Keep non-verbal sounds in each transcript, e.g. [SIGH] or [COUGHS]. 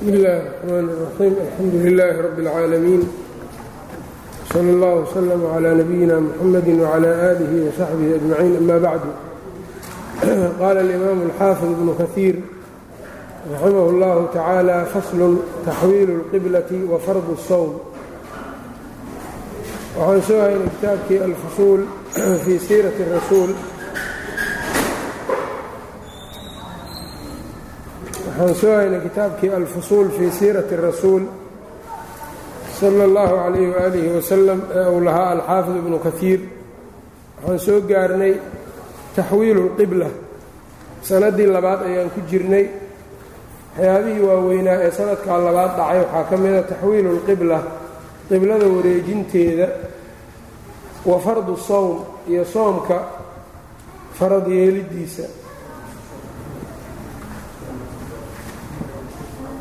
bsm اllahi الرحmn الرaxيim alxamdu لilh rb العaalamiin slى اllah وslm عlى nabiyina mxamadi وعlى آlih وsaxbihi أجmaciin ama bacdu [CLEARS THROAT] qala اlimam الxaafiظ bn kaثiir raximah اllah tacaalى fasl taxwiil الqiblaة wafard الswm waxaan soo haynay kitaabkii alfusuul [CLEARS THROAT] fii siiraةi الrasuul waxaan soo haynay kitaabkii alfusuul fii siirati rasuul sal allahu calayhi waalihi wasalam ee uu lahaa alxaafid ibnu kahiir waxaan soo gaarnay taxwiilu lqibla sannaddii labaad ayaan ku jirnay. Waxyaabihii waaweynaa ee sanadkaa labaad dhacay waxaa ka mida taxwiilu lqibla qiblada wareejinteeda wa fardu sawm iyo soomka farad yeelidiisa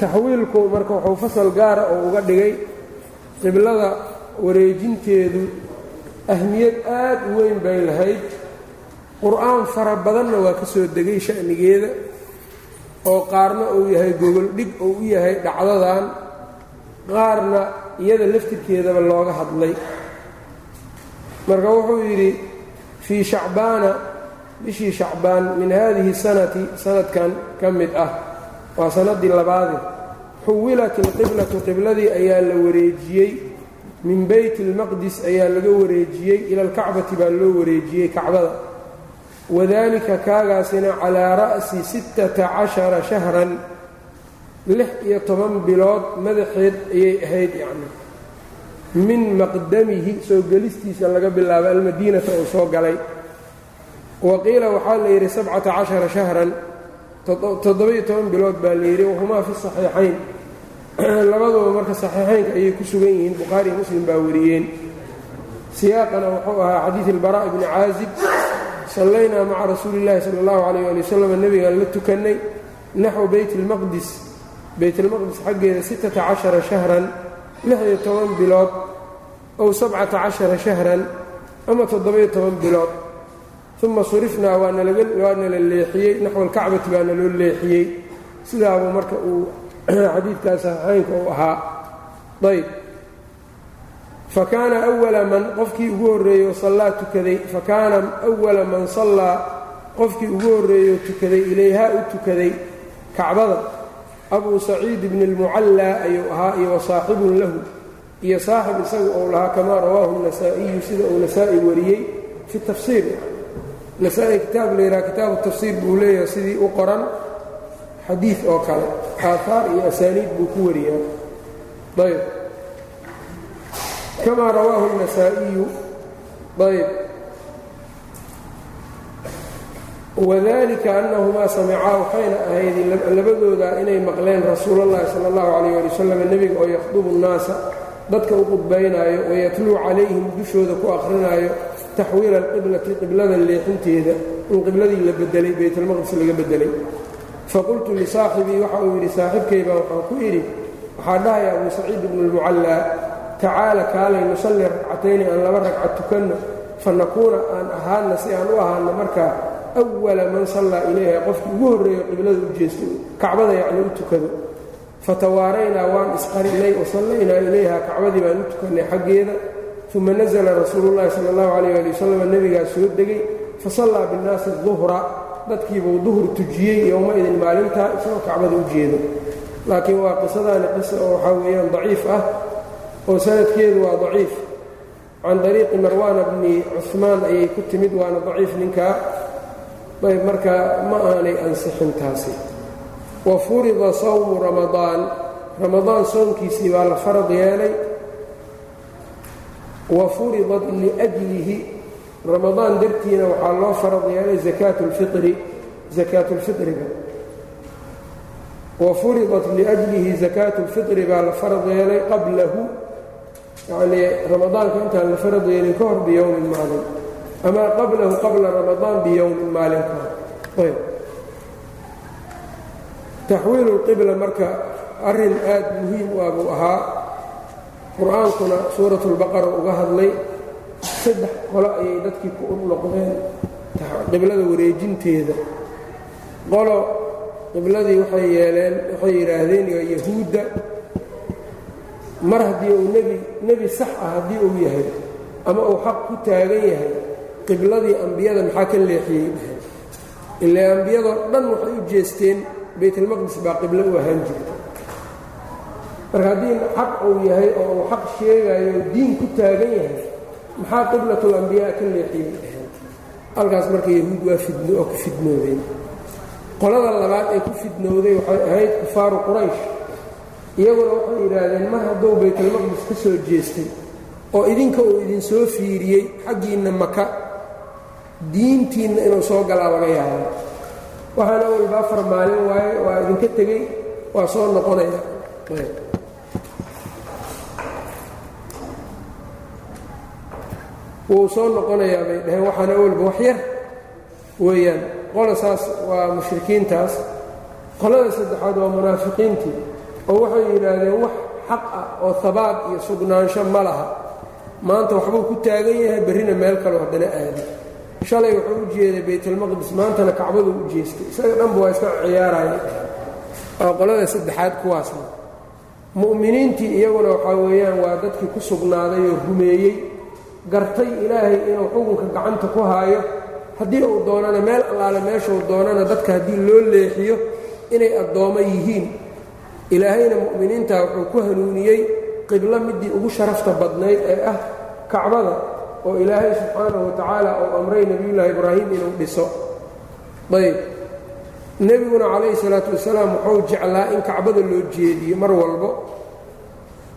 taxwiilku marka wuxuu fasal gaara oo uga dhigay qiblada wareejinteedu ahmiyad aad u weyn bay lahayd. Qur'aan fara badanna waa ka soo degay sha'nigeeda oo qaarna uu yahay gogol dhig oo u yahay dhacdadan qaarna iyada laftirkeedaba looga hadlay. Marka wuxuu yidhi fii shacbaana bishii shacbaan min haadihi sanati sanadkan ka mid ah waa sannaddii labaade xuwilat ilqiblatu qibladii ayaa la wareejiyey. Min beyt ilmaqdis ayaa laga wareejiyey. Ila alkacbati baa loo wareejiyey kacbada. Wadalika kaagaasina calaa ra'si sittata cashara shahran. Lix iyo toban bilood madaxeed ayay ahayd yacni. Min maqdamihi soo gelistiisa laga bilaabo almadiinata uu soo galay. Wa qiila waxaa la yidhi sabcata cashara shahran toddoba-iyo toban bilood baa la yidhi wahumaa fi saxiixayn. [CLEARS THROAT] Labaduba marka saxiixaynka ayay ku sugan yihiin bukhaariiyo muslim baa wariyeen. Siyaaqana wuxuu ahaa xadiid ilbaraa ibni caazib sallaynaa maca rasuuli illaahi sala allahu calayh ali wasalam nebigaan la tukannay naxwu beyt ilmaqdis beytalmaqdis xaggeeda sittata cashara shahran lix-iyo toban bilood ow sabcata cashara shahran ama toddoba-iyo toban bilood uma surifnaa nala leexiyey naxwa alkacbati baana loo leexiyey sidaaba marka uu [CLEARS THROAT] xadiidkaa saxiixaynka u ahaa. ayb fa kaana wala man qofkii ugu horreeyo sallaa tukaday fa kaana wala man sallaa qofkii ugu horreeyo tukaday ilayhaa u tukaday kacbada abuu saciid bni اlmucallaa ayuu ahaa iyo wasaaxibun lahu iyo saaxib isaga ou lahaa kamaa rawaahu اnasaa-iyu sida uu nasaa-i wariyey fi tafsiir nasaa-i kitaab la yidhaha kitaabu tafsiir buu leeyahay sidii u qoran xadiid oo kale aahaar iyo asaaniid buu ku wariyaa ayb kamaa rawaahu الnasaa'iyu ayb wadalika annahumaa samicaa waxayna ahayd labadooda inay maqleen rasuul اllahi salى اllahu alayh ali wasalam nebiga oo yakhdubu الnaasa dadka u qudbaynaayo wayatluu calayhim dushooda ku akrinaayo taxwiila alqiblati qiblada leexinteeda in qibladii la bedelay baytalmaqdis laga bedelay faqultu lisaaxibii waxa uu yidhi saaxibkaybaa waxaan ku idhi waxaa dhahaya abuu saciid ibnu lmucallaa tacaala kaalay nusalli ragcatayni aan laba ragca tukanno fa nakuuna aan ahaana si aan u ahaano markaa awala man sallaa ilayha qofkii ugu horreeyo qiblada u jeesto kacbada yacni u tukado fatawaaraynaa waan isqarinay wasallaynaa ilayha kacbadii baan u tukannay xaggeeda uma nasla rasuulu llahi sala allahu calayh ali wasalam nebigaa soo degay fasallaa binnaasi duhra dadkiibuu duhur tujiyey yowma-idin maalintaa isagoo kacbada u jeedo. Laakiin waa qisadaani qisa oo waxaa weeyaan daciif ah oo sanadkeedu waa daciif. Can dariiqi marwaana bni cuhmaan ayay ku timid waana daciif ninkaa ayb markaa ma aanay ansixin taasi. Wa furida sawmu ramadaan. Ramadaan soomkiisii baa la farad yeelay wa furidat liajlihi. Ramadaan dartiina waxaa loo farad yeelay zakaatu lfiri zakaatu lfitriga wa furidat liajlihi zakaatu lfitri baa la farad yeelay qablahu. Yacnii ramadaanka intaan la farad yeelin ka hor biyowmin maalin. Ama qablahu qabla ramadaan biyowmin maalin ka hor. Ayb. Taxwiilu lqibla marka arrin aad muhiim u ah buu ahaa qur'aankuna suurat اlbaqara uga hadlay saddex qolo ayay dadkii ku noqdeen. Qiblada wareejinteeda. Qolo qibladii waxay yeeleen waxay yidhaahdeen yahuudda mar haddii uu nebi nebi sax ah haddii uu yahay ama uu xaq ku taagan yahay qibladii ambiyada maxaa ka leexiyey? Dhaheen ilaa ambiyadoo dhan waxay u jeesteen baytalmaqdis baa qiblo u ahaan jirta marka haddii xaq uu yahay oo uu xaq sheegayo diin ku taagan yahay maxaa qiblatul ambiyaa ka leexiyey halkaas marka yahuud waa fidno oo ku fidnoodeen. Qolada labaad ee ku fidnowday waxay ahayd kufaaru quraysh. Iyaguna waxay yidhaahdeen mar hadduu baytalmaqdis ka soo jeestay oo idinka uu idin soo fiiriyey xaggiinna maka diintiinna inuu soo galaa laga yaaba waxaana walba afar waaye waa idinka tegey waa soo noqonaya wuu soo noqonayaa bay dhaheen waxaana walba wax yar. Weeyaan qola saas waa mushrikiintaas. Qolada saddexaad waa munaafiqiintii oo waxay yidhaahdeen wax xaq ah oo habaad iyo sugnaansho ma laha. Maanta waxbuu ku taagan yahay berrina meel kaleo haddana aadi. Shalay wuxuu u jeeday baytalmaqdis maantana kacbaduu u jeestay. Isaga dhanba waa iska ciyaaraya waa qolada saddexaad kuwaasna. Mu'miniintii iyaguna waxaa weeyaan waa dadkii ku sugnaaday oo rumeeyey gartay ilaahay inuu xukunka gacanta ku haayo. Haddii uu doonana meel allaale meeshuu doonana dadka haddii loo leexiyo inay addoommo yihiin. Ilaahayna mu'miniinta wuxuu ku hanuuniyey qiblo midii ugu sharafta badnayd ee ah kacbada oo ilaahay subxaanahu wa tacaala uu amray nebiyullaahi ibraahim inuu dhiso. Ayb nebiguna calayhi salaatu wasalaam wuxuu jeclaa in kacbada loo jeediyo mar walbo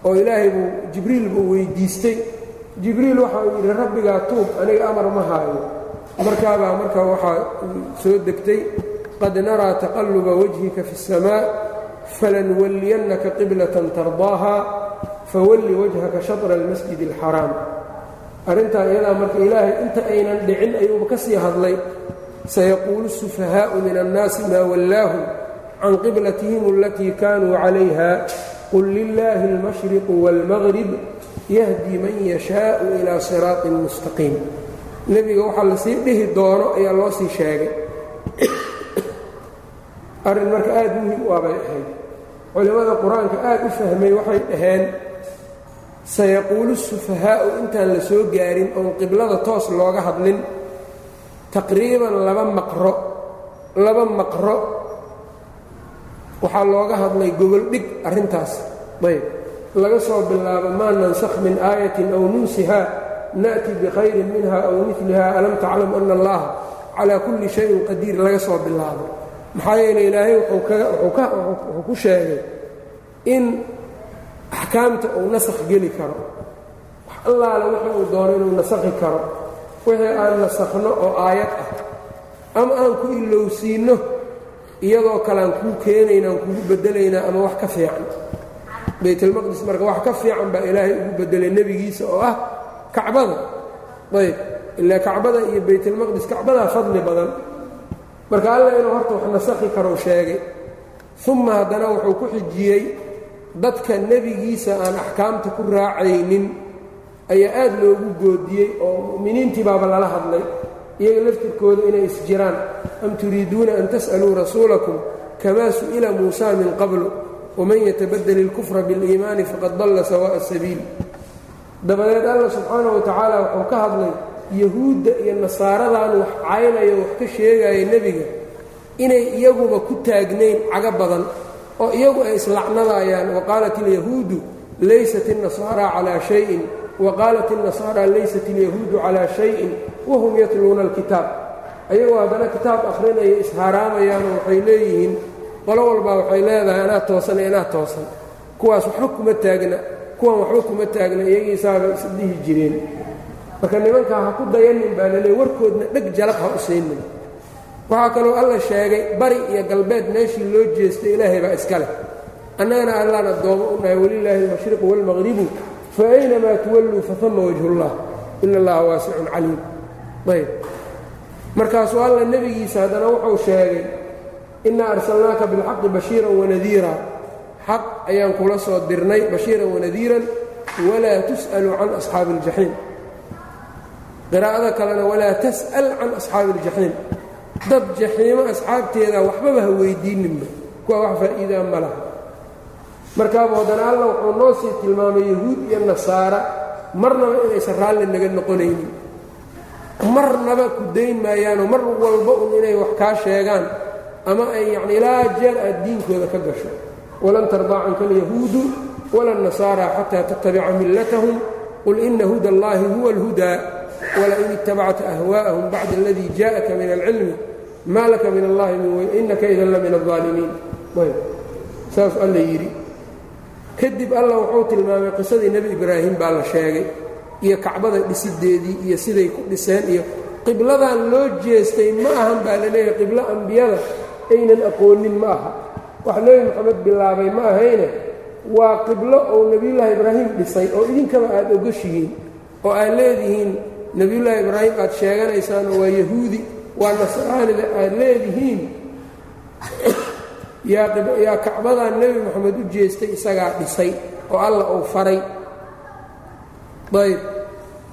oo ilaahay buu jibriil buu weydiistay jibriil waxa uu yidhi rabbigaa tuub aniga amar ma haayo markaabaa marka waxaa soo degtay qad naraa taqalluba wajhika fi اsamaa falanwalliyannaka qiblatan tardaaha fawalli wajhaka shatra almasjid اlxaraam arrintaa iyadaa marka ilaahay inta aynan dhicin ayuuba ka sii hadlay sayaquulu الsufahaa'u min annaasi maa wallaahum can qiblatihim alatii kaanuu calayha qul lilaahi اlmashriqu wاlmaqrib yahdi man yashaau ilaa siraaطin mustaqiim. Nebiga waxaa la sii dhihi doono ayaa loo sii sheegay. [COUGHS] Arrin marka aad muhiim u abay ahayd. Culimmada qur'aanka aad u fahmay waxay dhaheen sayaquulu sufahaa'u intaan la soo gaarin oon qiblada toos looga hadlin. Taqriiban laba maqro laba maqro. Waxaa looga hadlay gogoldhig arrintaas. Ayb laga soo bilaabo maa nansakh min aayatin aw nunsihaa na'ti bikhayrin minha aw miliha alam taclam ana allaha calaa kulli shayin qadiir laga soo bilaabo. Maxaa yeeley ilaahay wuxuu ku sheegay in axkaamta uu nasakh geli karo. Allaale wixii uu doono inuu nasakhi karo. Wixii aan nasakhno oo aayad ah ama aan ku ilowsiinno iyadoo kalean kuu keenayna aan kugu beddelaynaa ama wax ka fiican baytalmaqdis marka wax ka fiican baa ilaahay ugu beddelay nebigiisa oo ah kacbada. Ayb ilaa kacbada iyo baytalmaqdis kacbadaa fadli badan. Marka alla inuu horta wax nasakhi karou sheegay. Uma haddana wuxuu ku xijiyey dadka nebigiisa aan axkaamta ku raacaynin. Ayaa aad loogu goodiyey oo mu'miniintii baaba lala hadlay. Iyaga laftirkooda inay isjiraan am turiiduuna an tas'aluu rasuulakum kamaa su'ila muusa min qablu waman yatabadel ilkufra biاliimaani faqad dalla sawaa'a sabiil dabadeed alla subxaanahu wa tacaala wuxuu ka hadlay yahuudda iyo nasaaradan wax caynayo wax ka sheegaya nebiga inay iyaguba ku taagnayn cago badan oo iyagu ay islacnadayaan waqaalat ilyahuudu laysat الnasaara calaa shayin waqaalat الnasaara laysat اlyahuudu calaa shayin wahum yatluuna اlkitaab ayagoo haddana kitaab akhrinaya ishaaraamayaan oo waxay leeyihiin qolo walbaa waxay leedahay anaa toosan iyo anaa toosan. Kuwaas waxba kuma taagna kuwan waxba kuma taagna iyagiisaaba isdhihi jireen. Marka nimankaa ha ku dayanin baa laleey warkoodna dheg jalaq ha u siinin. Waxaa kaloo alla sheegay bari iyo galbeed meeshii loo jeestay ilaahay baa iska leh. Annagana allaan addoomo u nahay walilaahi almashriqu waalmaqribu fa aynamaa tuwalluu fahama wajhullah ina allaha waasicun caliim. Ayb markaasuu alla nebigiisa haddana wuxuu sheegay innaa arsalnaaka bilxaqi bashiiran wanadiira xaq ayaan kula soo dirnay bashiiran wanadiiran walaa tus'alu can asxaabi اljaxiim qiraa'ada kalena walaa tas'al can asxaabi اljaxiim dad jaxiimo asxaabteeda waxbaba ha weydiininba kuwa wax faa'iidaa ma laha. Markaaba haddana alla wuxuu noo sii tilmaamay yahuud iyo nasaara marnaba inaysan raalli naga noqonaynin. Marnaba ku dayn maayaanoo mar walba un inay wax kaa sheegaan ama ay yacni ilaa jeer aad diinkooda ka gasho walan tardaa canka alyahuudu wala nasaara xataa tattabica millatahum qul ina huda allahi huwa alhudaa wlain itabacta ahwaءahum bacda aladii jaءaka min alcilmi maa laka min allahi min wey inaka idan la min الظaalimiin saas alla yidhi kadib alla wuxuu tilmaamay qisadii nebi ibraahim baa la sheegay iyo kacbada dhisideedii iyo siday ku dhiseen iyo qibladan loo jeestay ma ahan baa la leeyahay qiblo ambiyada aynan aqoonin ma aha wax nebi moxamed bilaabay ma ahayne waa qiblo ou nebiyullaahi ibraahim dhisay oo idinkaba aad ogoshihiin oo aad leedihiin nebiyullaahi ibraahim aad sheeganaysaan waa yahuudi waa nasraanida aad leedihiin. [COUGHS] Yaa kacbadan nebi moxamed u jeestay isagaa dhisay oo alla uu faray. Ayb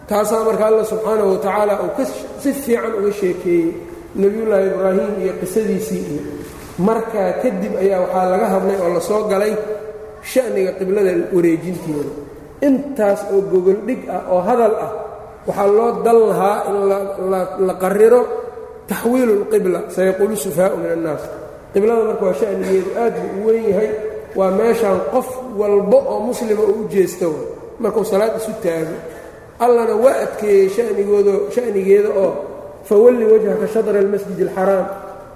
taasaa marka alla subxaanahu watacaala uu ka si fiican uga sheekeeyey nebiyullaahi ibraahim iyo qisadiisii iyo markaa kadib ayaa waxaa laga hadlay oo la soo galay sha'niga qiblada wareejinteeda. Intaas oo gogoldhig ah oo hadal ah waxaa loo dal lahaa in la qariro taxwiilu اlqibla sayaquulu sufahaau min annaas. Qiblada marka waa sha'nigeedu aad buu u weyn yahay waa meeshaan qof walba oo muslima uu u jeesta markuu salaad isu taago. Allana waa adkeeyey sha'nigeeda oo fawalli wajhaka shadra almasjid alxaraam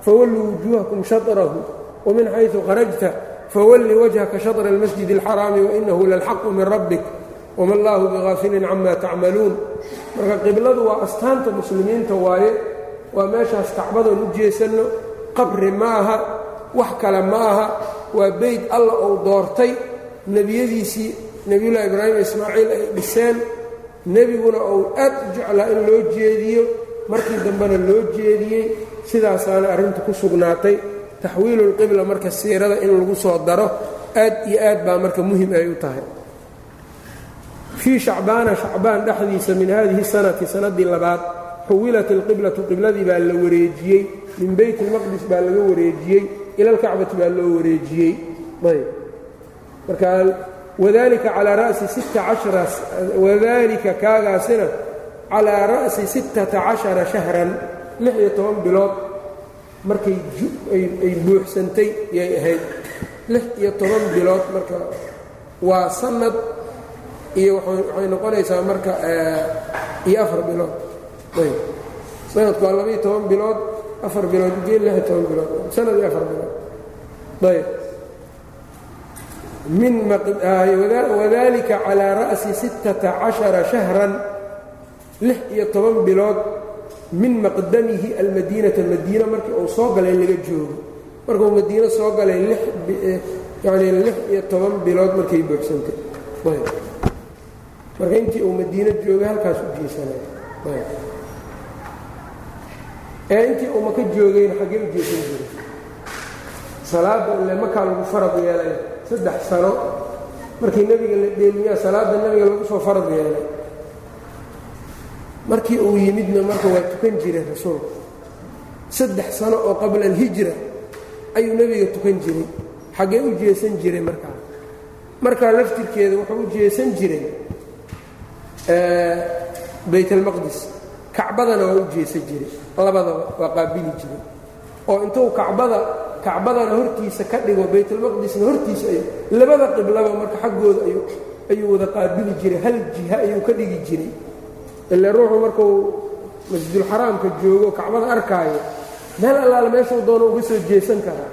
fawalluu wujuuhakum shadrahu wamin xaysu kharajta fawalli wajhaka shadra almasjid alxaraami wainahu lalxaqu min rabbik wama allaahu biqaafilin cama tacmaluun marka qibladu waa astaanta muslimiinta waaye waa meeshaas kacbadoon u jeesanno qabri ma aha wax kale ma aha waa beyd alla uu doortay nebiyadiisii nebiyullahi ibraahim ismaaciil ay dhiseen nebiguna uu aad u jeclaa in loo jeediyo markii dambena loo jeediyey sidaasaana arrinta ku sugnaatay. Taxwiilulqibla marka siirada in lagu soo daro aad iyo aad baa marka muhiim ay u tahay. Fii shacbaana shacbaan dhexdiisa min haadihi sanati sannaddii labaad xuwilat ilqiblatu qibladii baa la wareejiyey. Min beyt ilmaqdis baa laga wareejiyey. Ila alkacbati baa loo wareejiyey. Ayb. Marka wadalika calaa ra'si sitta cashara wadalika kaagaasina calaa ra'si sittata cashara shahran lix iyo toban bilood markay ay buuxsantay yay ahayd lix iyo toban bilood marka waa sanad iyo waxay noqonaysaa marka iyo afar bilood ayb sanadku waa labaiyo toban bilood afar bilood geel lix iyo toban bilood sanad iyo afar bilood ayb min wadalika calaa ra'si sittata cashara shahran lix iyo toban bilood min maqdamihi almadiinata madiina markii uu soo galay laga joogo. Markuu madiino soo galay yani lix iyo toban bilood markay buuxsantay marka intii uu madiino joogay halkaas u jeesanay. Ee intii uu maka joogayna xaggee u jeesan jiray. Salaadda ile makaa lagu farad yeelay saddex sano. Markii nebiga la dheelmiyaa salaadda nebiga lagu soo farad yeelay markii uu yimidna marka waa tukan jiray rasuulku saddex sano oo qabla alhijra ayuu nebiga tukan jiray. Xaggee u jeesan jiray markaa markaa laftirkeeda wuxuu u jeesan jiray bayt almaqdis kacbadana waa u jeesan jiray. Labadaba waa qaabili jiray. Oo intuu kacbada kacbadana hortiisa ka dhigo baytalmaqdisna hortiisa ay labada qiblaba marka xaggooda ayuu wada qaabili jiray. Hal jiha ayuu ka dhigi jiray ile ruuxu markuu masjidulxaraamka joogo kacbada arkaayo meel allaala meeshuu doono uga soo jeesan karaa.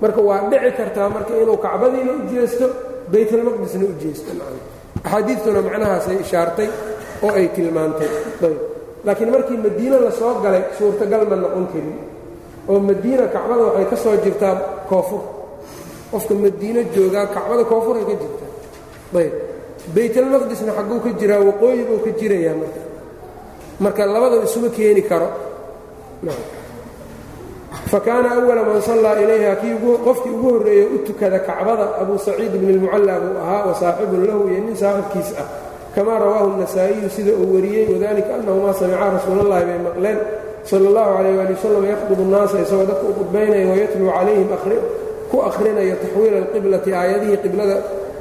Marka waa dhici kartaa marka inuu kacbadiina u jeesto baytalmaqdisna u jeesto axaadiidtuna macnahaasay ishaartay oo ay tilmaantay. Laakiin markii madiino la galay suurtagal ma noqon karin. Oo madiina kacbada waxay ka soo jirtaa koofur qofka madiino joogaa kacbada koofuray ka jirtaa. Ayb baytalmaqdisna xagguu ka jiraa waqooyi buu ka jirayaa marka marka labadaba isuma keeni karo fa kaana awala man sallaa ilayha kii qofkii ugu horreeye u tukada kacbada abuu saciid bni اlmucalla buu ahaa wa saaxibun lahu iyo nin saaxibkiis ah kamaa rawaahu النasaa'iyu sida uu wariyey wadalika annahumaa samicaa rasuul اllahi bay maqleen sala اllahu calayh waali wasalam yaqdubu nnaasa isagoo dadka u qudbaynaya wayatluu calayhim ku akhrinayo taxwiila alqiblati aayadihii qiblada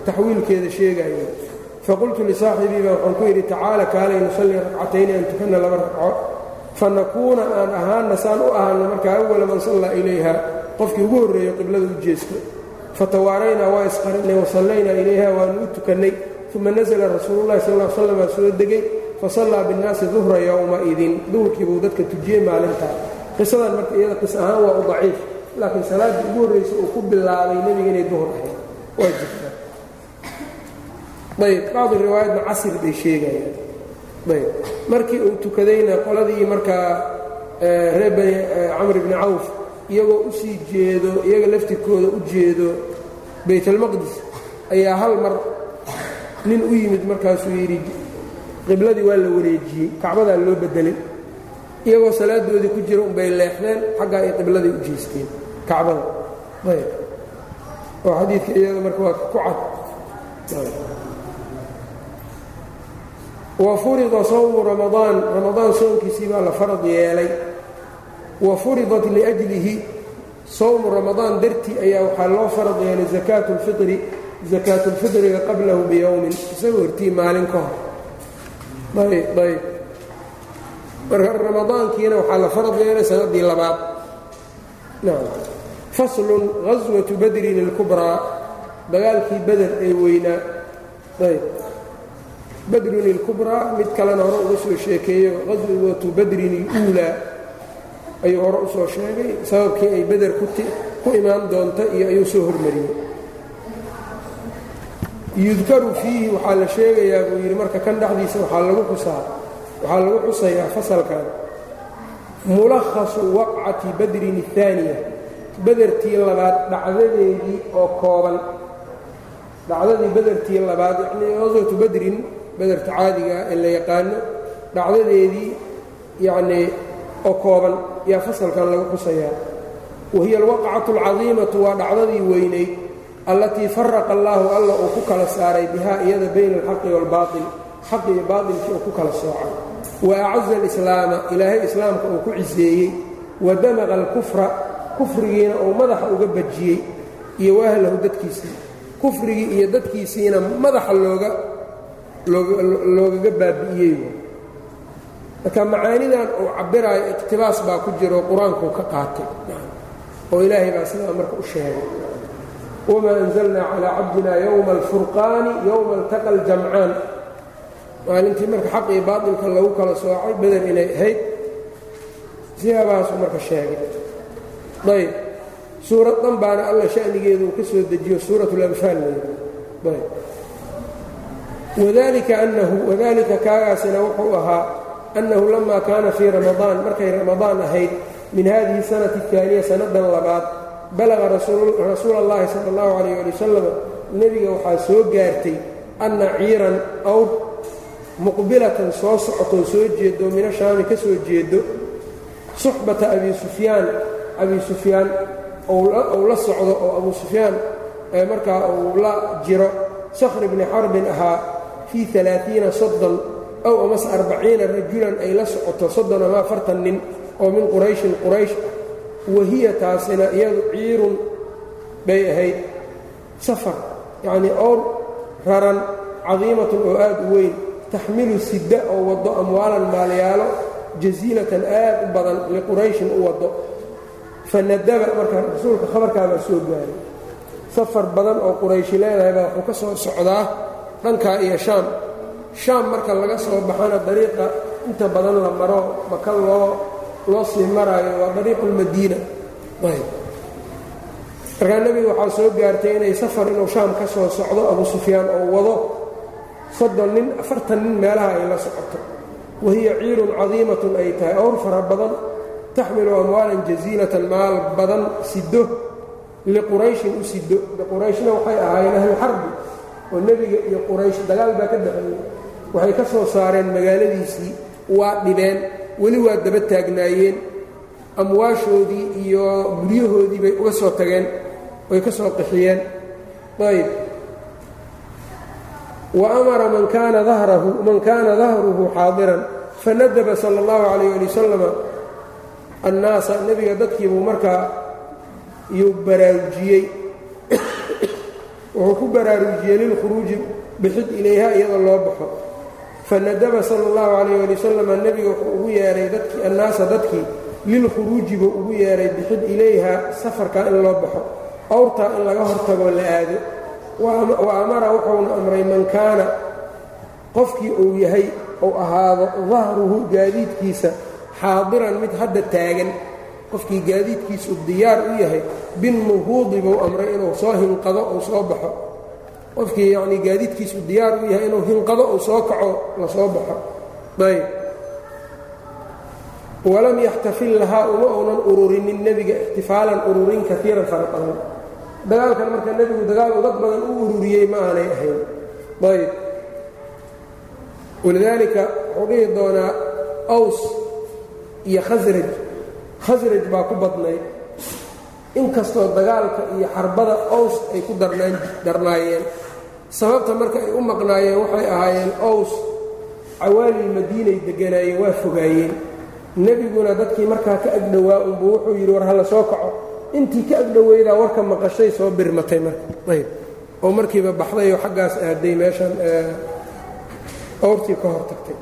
taxwiilkeeda sheegaya faqultu lisaaxibii baa waxaan ku yidhi tacaala kaalay nusallii ragcatayni an tukanna laba ragco fanakuuna aan ahaana saan u ahaano markaa awala man sallaa ilayha qofkii ugu horreeyo qiblada u jeesto fatawaaraynaa waa isqarinnay wasallaynaa ilayha waanu u tukannay uma nasla rasuululahi sal l slam aa soo degay fasallaa binnaasi duhra yowmaidin duhurkii buu dadka tujiyey maalintaa qisadan marka iyada qis ahaan waa u daciif laakiin salaaddii ugu horraysa uu ku bilaabay nebiga inay duhur ahayd waa jirtaa ayb bacdu riwaayadna casir bay sheegayaan. Ayb markii uu tukadayna qoladii markaa reer bani camr bni cawf iyagoo u sii jeedo iyaga laftirkooda u jeedo baytalmaqdis ayaa hal mar nin u yimid markaasuu yidhi qibladii waa la wareejiyey kacbadaa loo bedelay iyagoo salaadoodii ku jira unbay leexdeen xaggaa ay qibladii u jeesteen kacbada. Ayb oo xadiidka iyada marka waa ku cad wa furida sawmu ramadaan ramadaan soonkiisii baa la farad yeelay. Wa furidat liajlihi sawmu ramadaan dartii ayaa waxaa loo farad yeelay zakaatu اlfitri zakaatulfitriga qablahu biyowmin isagoo hortii maalin ka hor. Ayb ayb marka ramadaankiina waxaa la farad yeelay sanadii labaad. Faslun gaswatu badrin اlkubraa dagaalkii beder ee weynaa. Ayb badrun ilkubraa mid kalena hore uga soo sheekeeyo qaswatu badrin iluulaa ayuu hore u soo sheegay sababkii ay beder ku imaan doonta iyo ayuu soo hormariyey. Yudkaru fiihi waxaa la sheegayaa buu yidhi marka kan dhexdiisa waxaa lagu xusaa waxaa lagu xusayaa fasalkan. Mulakhasu waqcati badrin اhaaniya bedertii labaad dhacdadeedii oo kooban. Dhacdadii bedertii labaad yacnii qaswatu badrin bederta caadigaa ee la yaqaano dhacdadeedii yacnii oo kooban yaa fasalkan lagu xusayaa wahiya alwaqcatu alcadiimatu waa dhacdadii weynayd allatii faraqa allaahu alla uu ku kala saaray bihaa iyada bayna alxaqi waalbaatil xaqi iyo baatilkii uu ku kala soocay. Wa acaza alislaama ilaahay islaamka uu ku ciseeyey. Wa damaqa alkufra kufrigiina uu madaxa uga bajiyey iyo waahlahu dadkiisii. Kufrigii iyo dadkiisiina madaxa looga loogaga baabi'iyey marka macaanidan uu cabiraayo iqtibaas baa ku jiro qur'aankuu ka qaatay. Oo ilaahay baa sidaa marka u sheegay. Wamaa anzalnaa calaa cabdina yowma alfurqaani yowma altaqa aljamcaan. Maalintii marka xaq iyo baatilka lagu kala soocay beder inay ahayd. Siyaabahaasuu marka sheegay. Ayb suurad dhan baana alla shanigeedu uu ka soo dejiyo suurat اlanfaal ayb wadalika anahu wadalika kaagaasina wuxuu ahaa annahu lama kaana fii ramadaan markay ramadaan ahayd min hadihi sanati اtaaniya sannadan labaad balaga rasuula اllahi sala اllahu calayh ali wasalam nebiga waxaa soo gaartay anna ciiran awr muqbilatan soo socotoo soo jeedo mina shaami ka soo jeedo suxbata abi sufyaan abi sufyaan ou la socdo oo abu sufyaan markaa uu la jiro sakhr bni xarbin ahaa fii alaaiina soddon ow amase arbaciina rajulan ay la socoto soddon ama afartan nin oo min qurayshin quraysh wahiya taasina iyadu ciirun bay ahayd. Safar yacnii owr raran cadiimatun oo aad u weyn taxmilu sidda oo waddo amwaalan maalyaalo jasiilatan aad u badan liqurayshin u waddo. Fanadaba marka rasuulka khabarkaabaa soo gaaray safar badan oo qurayshi leedahay baa wuxuu ka soo socdaa dhankaa iyo shaam. Shaam marka laga soo baxana dariiqa inta badan la maro maka loo loo sii maraayo waa dariiqulmadiina markaa nebiga waxaa soo gaartay inay safar inuu shaam ka soo socdo abu sufyaan oo wado soddon nin afartan nin meelaha ay la socoto. Wahiya ciirun cadiimatun ay tahay owr fara badan taxmilu amwaalan jasiilatan maal badan sido liqurayshin u sido qurayshna waxay ahaayeen ahluxarbi oo nebiga iyo quraysh dagaal baa ka dhaxeeyey waxay ka soo saareen magaaladiisii waa dhibeen weli waa daba taagnaayeen. Amwaashoodii iyo guryahoodii bay uga soo tageen way ka soo qixiyeen. Ayb wa amara man kaana dahruhu xaadiran fanadaba sala اllahu calayh ali wasalama annaasa nebiga dadkiibuu markaa yuu baraarujiyey wuxuu ku baraarujiyey lilkhuruuji bixid ilayha iyadoo loo baxo. Fanadaba sala allahu calayh ali wasalam nebiga wuxuu ugu yeehay dadkii annaasa dadkii lilkhuruuji buu ugu yeehay bixid ilayha safarkaa in loo baxo. Awrtaa in laga hortagoo la aado. Wa amara wuxuuna amray man kaana qofkii uu yahay uu ahaado dahruhu gaadiidkiisa xaadiran mid hadda taagan qofkii gaadiidkiisu diyaar u yahay binnuhuudi buu amray inuu soo hinqado uu soo baxo. Qofkii yacnii gaadiidkiisu diyaar u yahay inuu hinqado uu soo kaco la soo baxo. Ayb. Walam yaxtafil lahaa uma uunan ururinin nebiga ixtifaalan ururin kaiiran fara badan. Dagaalkan marka nebigu dagaal u dad badan u ururiyey ma aanay ahayn. Ayb. Walidaalika wuxuu dhihi doonaa aws iyo khasraj khasraj baa ku badnayd. Inkastoo dagaalka iyo xarbada aws ay ku darnaayeen. Sababta marka ay u maqnaayeen waxay ahaayeen aws cawaalil madiinay degganaayeen waa fogaayeen. Nebiguna dadkii markaa ka agdhowaa unbuu wuxuu yidhi war hala soo kaco. Intii ka agdhoweydaa warka maqashay soo birmatay marka. Ayb. Oo markiiba baxday oo xaggaas aaday meeshan awrtii ka hor tagtay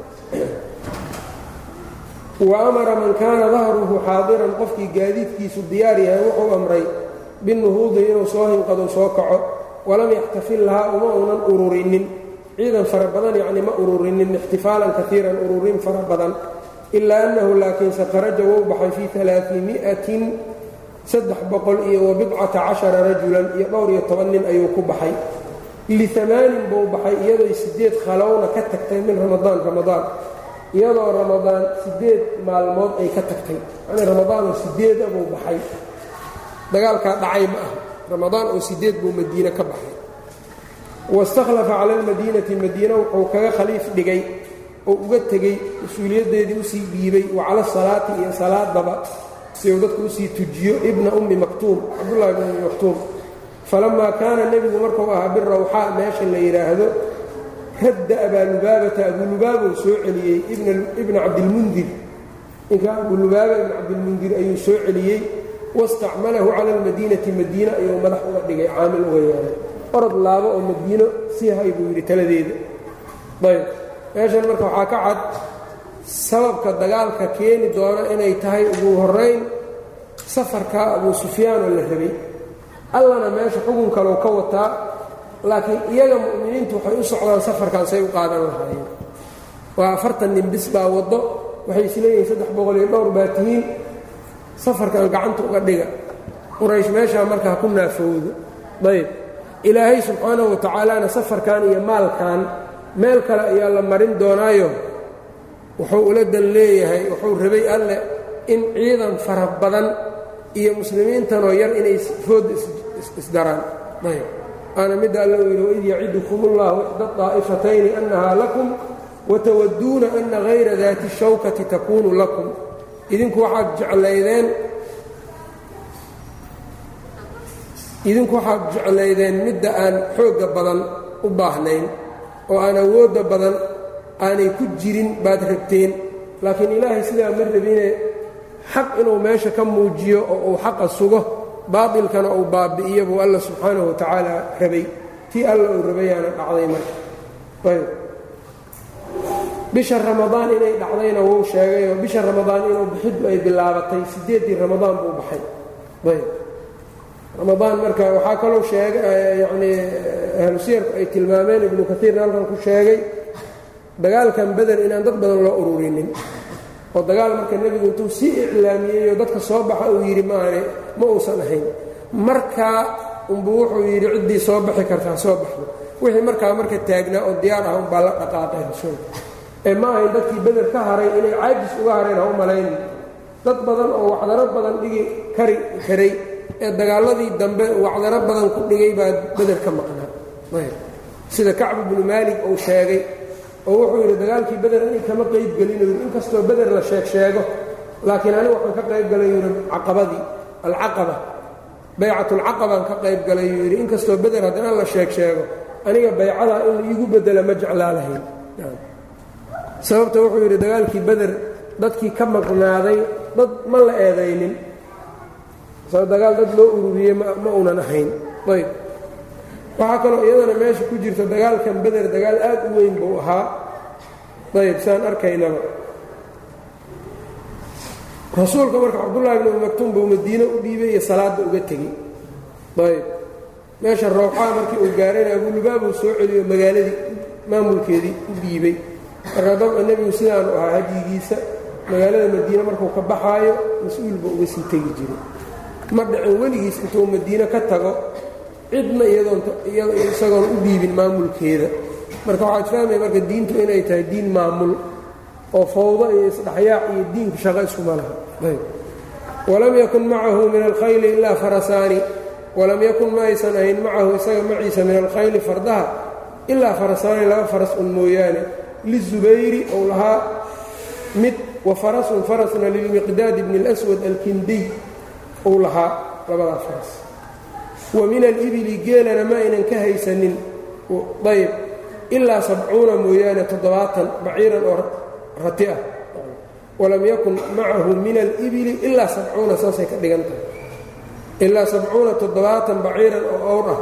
wa amara man kaana dahruhu xaadiran qofkii gaadiidkiisu diyaar yahay wuxuu amray binuhuudi inuu soo hinqado soo kaco walam yaxtafil lahaa uma uunan ururinin. Ciidan fara badan yacni ma ururinin ixtifaalan kaiiran ururin fara badan. Ilaa annahu laakiinse kharaja wou baxay fii alaaiimi'atin saddex boqol iyo wabidcata cashara rajulan iyo dhowr iyo toban nin ayuu ku baxay. Liamaanin buu baxay iyadoo siddeed khalowna ka tagtay min ramadaan ramadaan iyadoo ramadaan siddeed maalmood ay ka tagtay. Yani ramadaanoo sideeda buu baxay. Dagaalkaa dhacay ma ah ramadaan oo sideed buu madiine ka baxay. Waistakhlafa cala almadiinati madiina wuxuu kaga khaliif dhigay oo uga tegey mas'uuliyaddeedii u sii dhiibay wa cala asalaati iyo salaadaba si uu dadku u sii tujiyo ibna ummi maktuum cabdullahi bn ummi maktuum. Falamaa kaana nebigu markuu ahaa birawxaa meesha la yidhaahdo radda abaalubaabata abulubaabou soo celiyey ibna cabdilmundir. Ninka abulubaaba ibna cabdilmundir ayuu soo celiyey. Wastacmalahu cala almadiinati madiine ayuu madax uga dhigay caamil uga yeelay orod laabo oo madiino sii hay buu yidhi taladeeda. Ayb. Meeshan marka waxaa ka cad sababka dagaalka keeni doona inay tahay ugu horayn safarka abuu sufyaanoo la rabay. Allana meesha xukun kalou ka wataa laakiin iyaga mu'miniintu waxay u socdaan safarkan say u qaadan lahaayeen waa afartan nin bis baa waddo waxay isleeyihiin saddex boqol iyo dhowr baa tihiin. Safarkan gacanta uga dhiga. Quraysh meeshaa marka ha ku naafowdo. Ayb. Ilaahay subxaanahu wa tacaalana safarkan iyo maalkan meel kale ayaa la marin doonaayo. Wuxuu ula dan leeyahay wuxuu rabay alleh in ciidan fara badan iyo muslimiintanoo yar inay food isdaraan ayb aana midda alla u yidhi waid yacidukum ullahu ixda طaa'ifatayni annahaa lakum watawaduuna ana hayra daati shawkati takuunu lakum. Idinku waxaad jeclaydeen idinku waxaad jeclaydeen midda aan xoogga badan u baahnayn oo aan awoodda badan aanay ku jirin baad rabteen. Laakiin ilaahay sidaa ma rabine xaq inuu meesha ka muujiyo oo uu xaqa sugo baatilkana uu baabi'iyo buu alla subxaanahu wa tacaala rabay. Tii alla uu rabayaana dhacday marka. Ayb. Bisha ramadaan inay dhacdayna wuu sheegayoo bisha ramadaan inuu bixiddu ay bilaabatay. Siddeeddii ramadaan buu baxay. Ayb. Ramadaan marka waxaa kaloo sheega yacnii ahlu siyarku ay tilmaameen ibnu kaiirna halkan ku sheegay dagaalkan beder inaan dad badan loo ururinin. Oo dagaal marka nebigu intuu sii iclaamiyeyoo dadka soo baxa uu yidhi maane ma uusan ahayn. Markaa unbuu wuxuu yidhi ciddii soo baxi kartaa soo baxdo. Wixii markaa marka taagnaa oo diyaar ah unbaa la dhaqaaqay rasuulka ee ma ahayn dadkii beder ka haray inay caajis uga hareen ha u malaynin dad badan oo wacdaro badan dhigi kari karay ee dagaaladii dambe wacdaro badan ku dhigay baa beder ka maqnaa. Sida kacb ibnu maalik uu sheegay oo wuxuu yidhi dagaalkii beder inay kama qayb gelinayo inkastoo beder la sheeg sheego laakiin anigu waxaan ka qayb galay yidhi caqabadii alcaqaba. Baycatulcaqabaan ka qayb galay yuu yidhi inkastoo beder haddana la sheeg sheego aniga baycadaa in iigu bedela ma jeclaa lahayn sababta wuxuu yidhi dagaalkii beder dadkii ka maqnaaday dad ma la eedaynin. Dagaal dad loo ururiyey ma unan ahayn. Ayb. Waxaa kaloo iyadana meesha ku jirta dagaalkan beder dagaal aad u weyn buu ahaa. Ayb saan arkaynaba rasuulka marka cabdullahi bn umi maktuum buu madiine u dhiibay iyo salaadda uga tegey ayb meesha rawxaa markii uu gaarayna abulubaabuu soo celiyo magaaladii maamulkeedii u dhiibay. Marka dabca nebigu sidaanu ahaa hajigiisa magaalada madiine markuu ka baxaayo mas'uulba uga sii tegi jiray. Ma dhicin weligiis intuu madiine ka tago cidna iyadoonisagoon u dhiibin maamulkeeda. Marka waxaad fahmaya marka diintu inay tahay diin maamul oo fawdo iyo isdhexyaac iyo diinku shaqo iskuma laha. Walam yakun macahu min alkhayli ilaa farasaani. Walam yakun ma aysan ahayn macahu isaga maciisa min alkhayli fardaha ilaa farasaani laba faras un mooyaane. Lizubayri ou lahaa mid wa farasun farasna lilmiqdaad bni اlswad alkindiy ou lahaa labadaa faras. Wa min alibili geelana ma aynan ka haysanin. Ayb. Ilaa sabcuuna mooyaane toddobaatan baciiran oo rati ah walam yakun macahu min alibili ilaa sabcuuna saasay ka dhigan tahay. Ilaa sabcuuna toddobaatan baciiran oo owr ah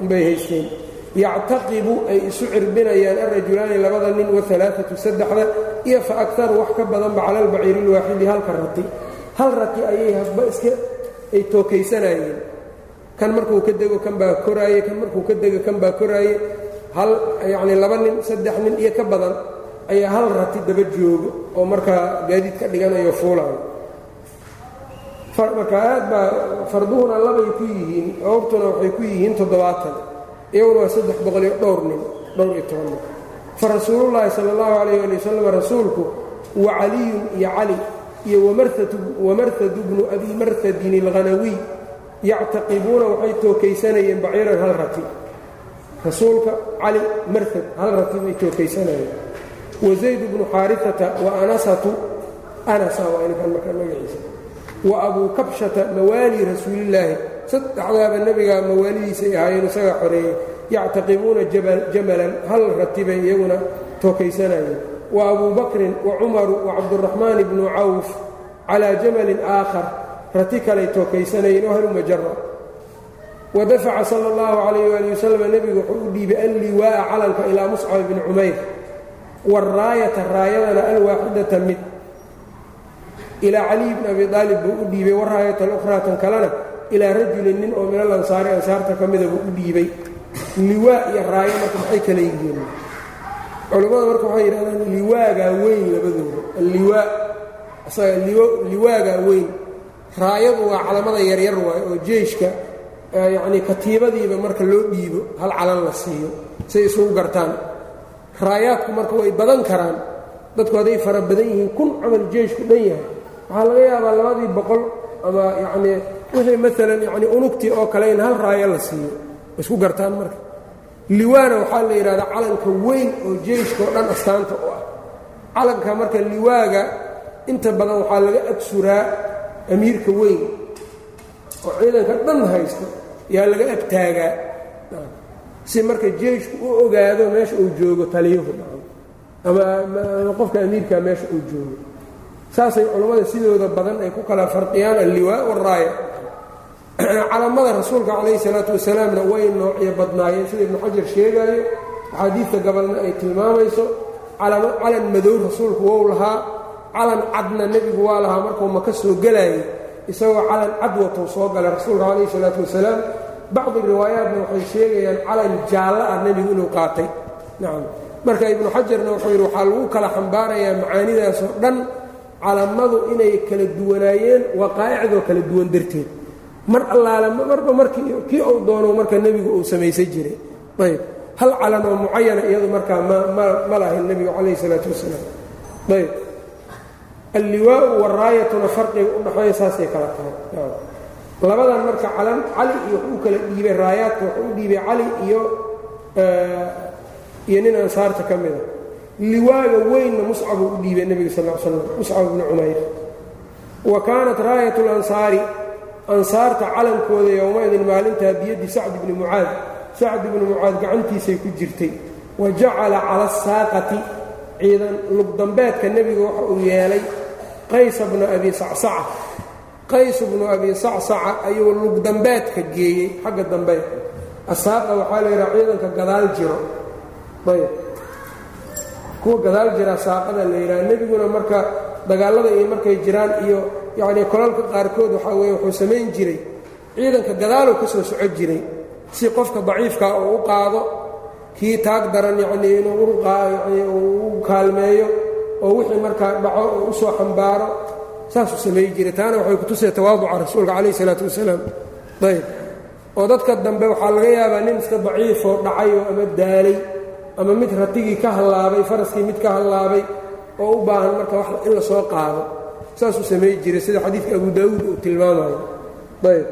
unbay haysteen. Yactaqibu ay isu cirbinayaan alrajulaani labada nin waalaatu saddexda iyo fa akaru wax ka badanba cala albaciiri ilwaaxidi halka rati. Hal rati ayay hasba iska ay tookaysanayeen. Kan markuu ka dego kan baa koraaye kan markuu ka dego kan baa koraaye. Hal yacnii laba nin saddex nin iyo ka badan ayaa hal rati daba joogo oo markaa gaadiid ka dhiganayo fuulayo marka aad baa farduhuna labay ku yihiin owrtuna waxay ku yihiin toddobaatan iyaguna waa saddex boqol iyo dhowr nin dhowr iyo toban nin. Fa rasuulullaahi sala allahu calayh ali wasalam rasuulku wa caliyun iyo cali iyo wamarhadu bnu abi marhadin alghanawiy yactaqibuuna waxay tookaysanayeen baciiran hal rati. Rasuulka cali marhad hal rati bay tookaysanayeen wa zayd bnu xaariata wa anasatu anasa waa inkan markaa magaciisa wa abuu kabshata mawaali rasuulillaahi saddexdaaba nebigaa mawaalidiisay ahaayeen isagaa xoreeyey yactaqibuuna jamalan hal rati bay iyaguna tookaysanayeen wa abuu bakrin wa cumaru wa cabduraxmaan bnu cawf calaa jamalin aakhar rati kalay tookaysanayeen oo halumajara wa dafaca sala allahu calayh waali wasalam nebigu wuxuu u dhiibay alliwaa'a calanka ilaa muscab bni cumayr waraayata raayadana alwaaxidata mid. Ilaa caliy bni abi aalib buu u dhiibay waraayata alukhraa tan kalena ilaa rajulin nin oo min al ansaari ansaarta ka mida buu u dhiibay. Liwaa iyo raayo marka maxay kala yihiin. Culammada marka waxay yidhahdaan liwaagaa weyn labadooda. Alliwaa isaga liwaagaa weyn. Raayadu waa calamada yaryar waaye oo jeyshka yacnii katiibadiiba marka loo dhiibo hal calan la siiyo say isugu gartaan raayaadku marka way badan karaan dadku hadday fara badan yihiin kun camal jeyshku dhan yahay. Waxaa laga yaabaa labadii boqol ama yacnii wixii maalan yacnii unugtii oo kale in hal raayo la siiyo. Isku gartaan marka. Liwaana waxaa la yidhahdaa calanka weyn oo jeyshka oo dhan astaanta u ah. Calanka marka liwaaga inta badan waxaa laga agsuraa amiirka weyn. Oo ciidanka dhan haysto yaa laga agtaagaa si marka jeyshku u ogaado meesha uu joogo taliyuhu ama qofka amiirka meesha uu joogo. Saasay culammada sidooda badan ay ku kala farqiyaan alliwaa waraaya calamada [CLEARS THROAT] rasuulka calayhi salaatu wasalaamna way noocyo badnaayeen sida ibnu xajar sheegaayo axaadiidta gabalna ay tilmaamayso calan madow rasuulku wou lahaa calan cadna nebigu waa lahaa markuu maka soo gelaayay isagoo calan cad watou soo galay rasuulka calayhi salaatu wasalaam bacdi riwaayaatna waxay sheegayaan calan jaallo ah nebigu inuu qaatay nacam marka ibnu xajarna wuxuu yidhi waxaa lagu kala xambaarayaa macaanidaasoo dhan calamadu inay kala duwanaayeen waqaa'icdoo kala duwan darteed mar allaale marba markii kii uu doono marka nebigu uu samaysan jiray ayb hal calan oo mucayana iyadu markaa ma lahayn nebigu calayhi salaatu wasalaam ayb alliwaau waraayatuna farqiga u dhaxeeya saasay kala tahay labadan marka cali iyo wuxuu kala dhiibay raayaadka wuxuu u dhiibay cali iyo iyo nin ansaarta ka mida liwaaga weynna muscabuu u dhiibay nebiga sal l slam muscab bni cumayr. Wa kaanat raayat lansaari ansaarta calankooda yowmaidin maalintaa biyaddi sacd bni mucaad sacd ibni mucaad gacantiisay ku jirtay. Wa jacala cala asaaqati ciidan lugdambeedka nebiga waxa uu yeelay qaysa bna abi sacsaca qays bnu abi sacsaca ayuu lugdambeedka geeyey xagga dambe. Asaaqa waxaa la yidhaha ciidanka gadaal jiro. Ayb. Kuwa gadaal jira saaqada la yidhaha nebiguna marka dagaallada iyo markay jiraan iyo yacnii kolalka qaarkood waxaa weeye wuxuu samayn jiray. Ciidanka gadaaluu ka soo soco jiray si qofka daciifkaa uu u qaado kii taag daran yacnii inuu u kaalmeeyo oo wixii markaa dhaco oo u soo xambaaro saasuu samayn jiray taana waxay kutusaya tawaaduca rasuulka calayh isalaatu wasalaam. Ayb oo dadka dambe waxaa laga yaabaa nin iska daciifoo dhacayoo ama daalay ama mid ratigii ka hallaabay faraskii mid ka hallaabay oo u baahan marka wax in la soo qaado. Saasuu samayn jiray sida xadiidka abu daawuud uu tilmaamayo. Ayb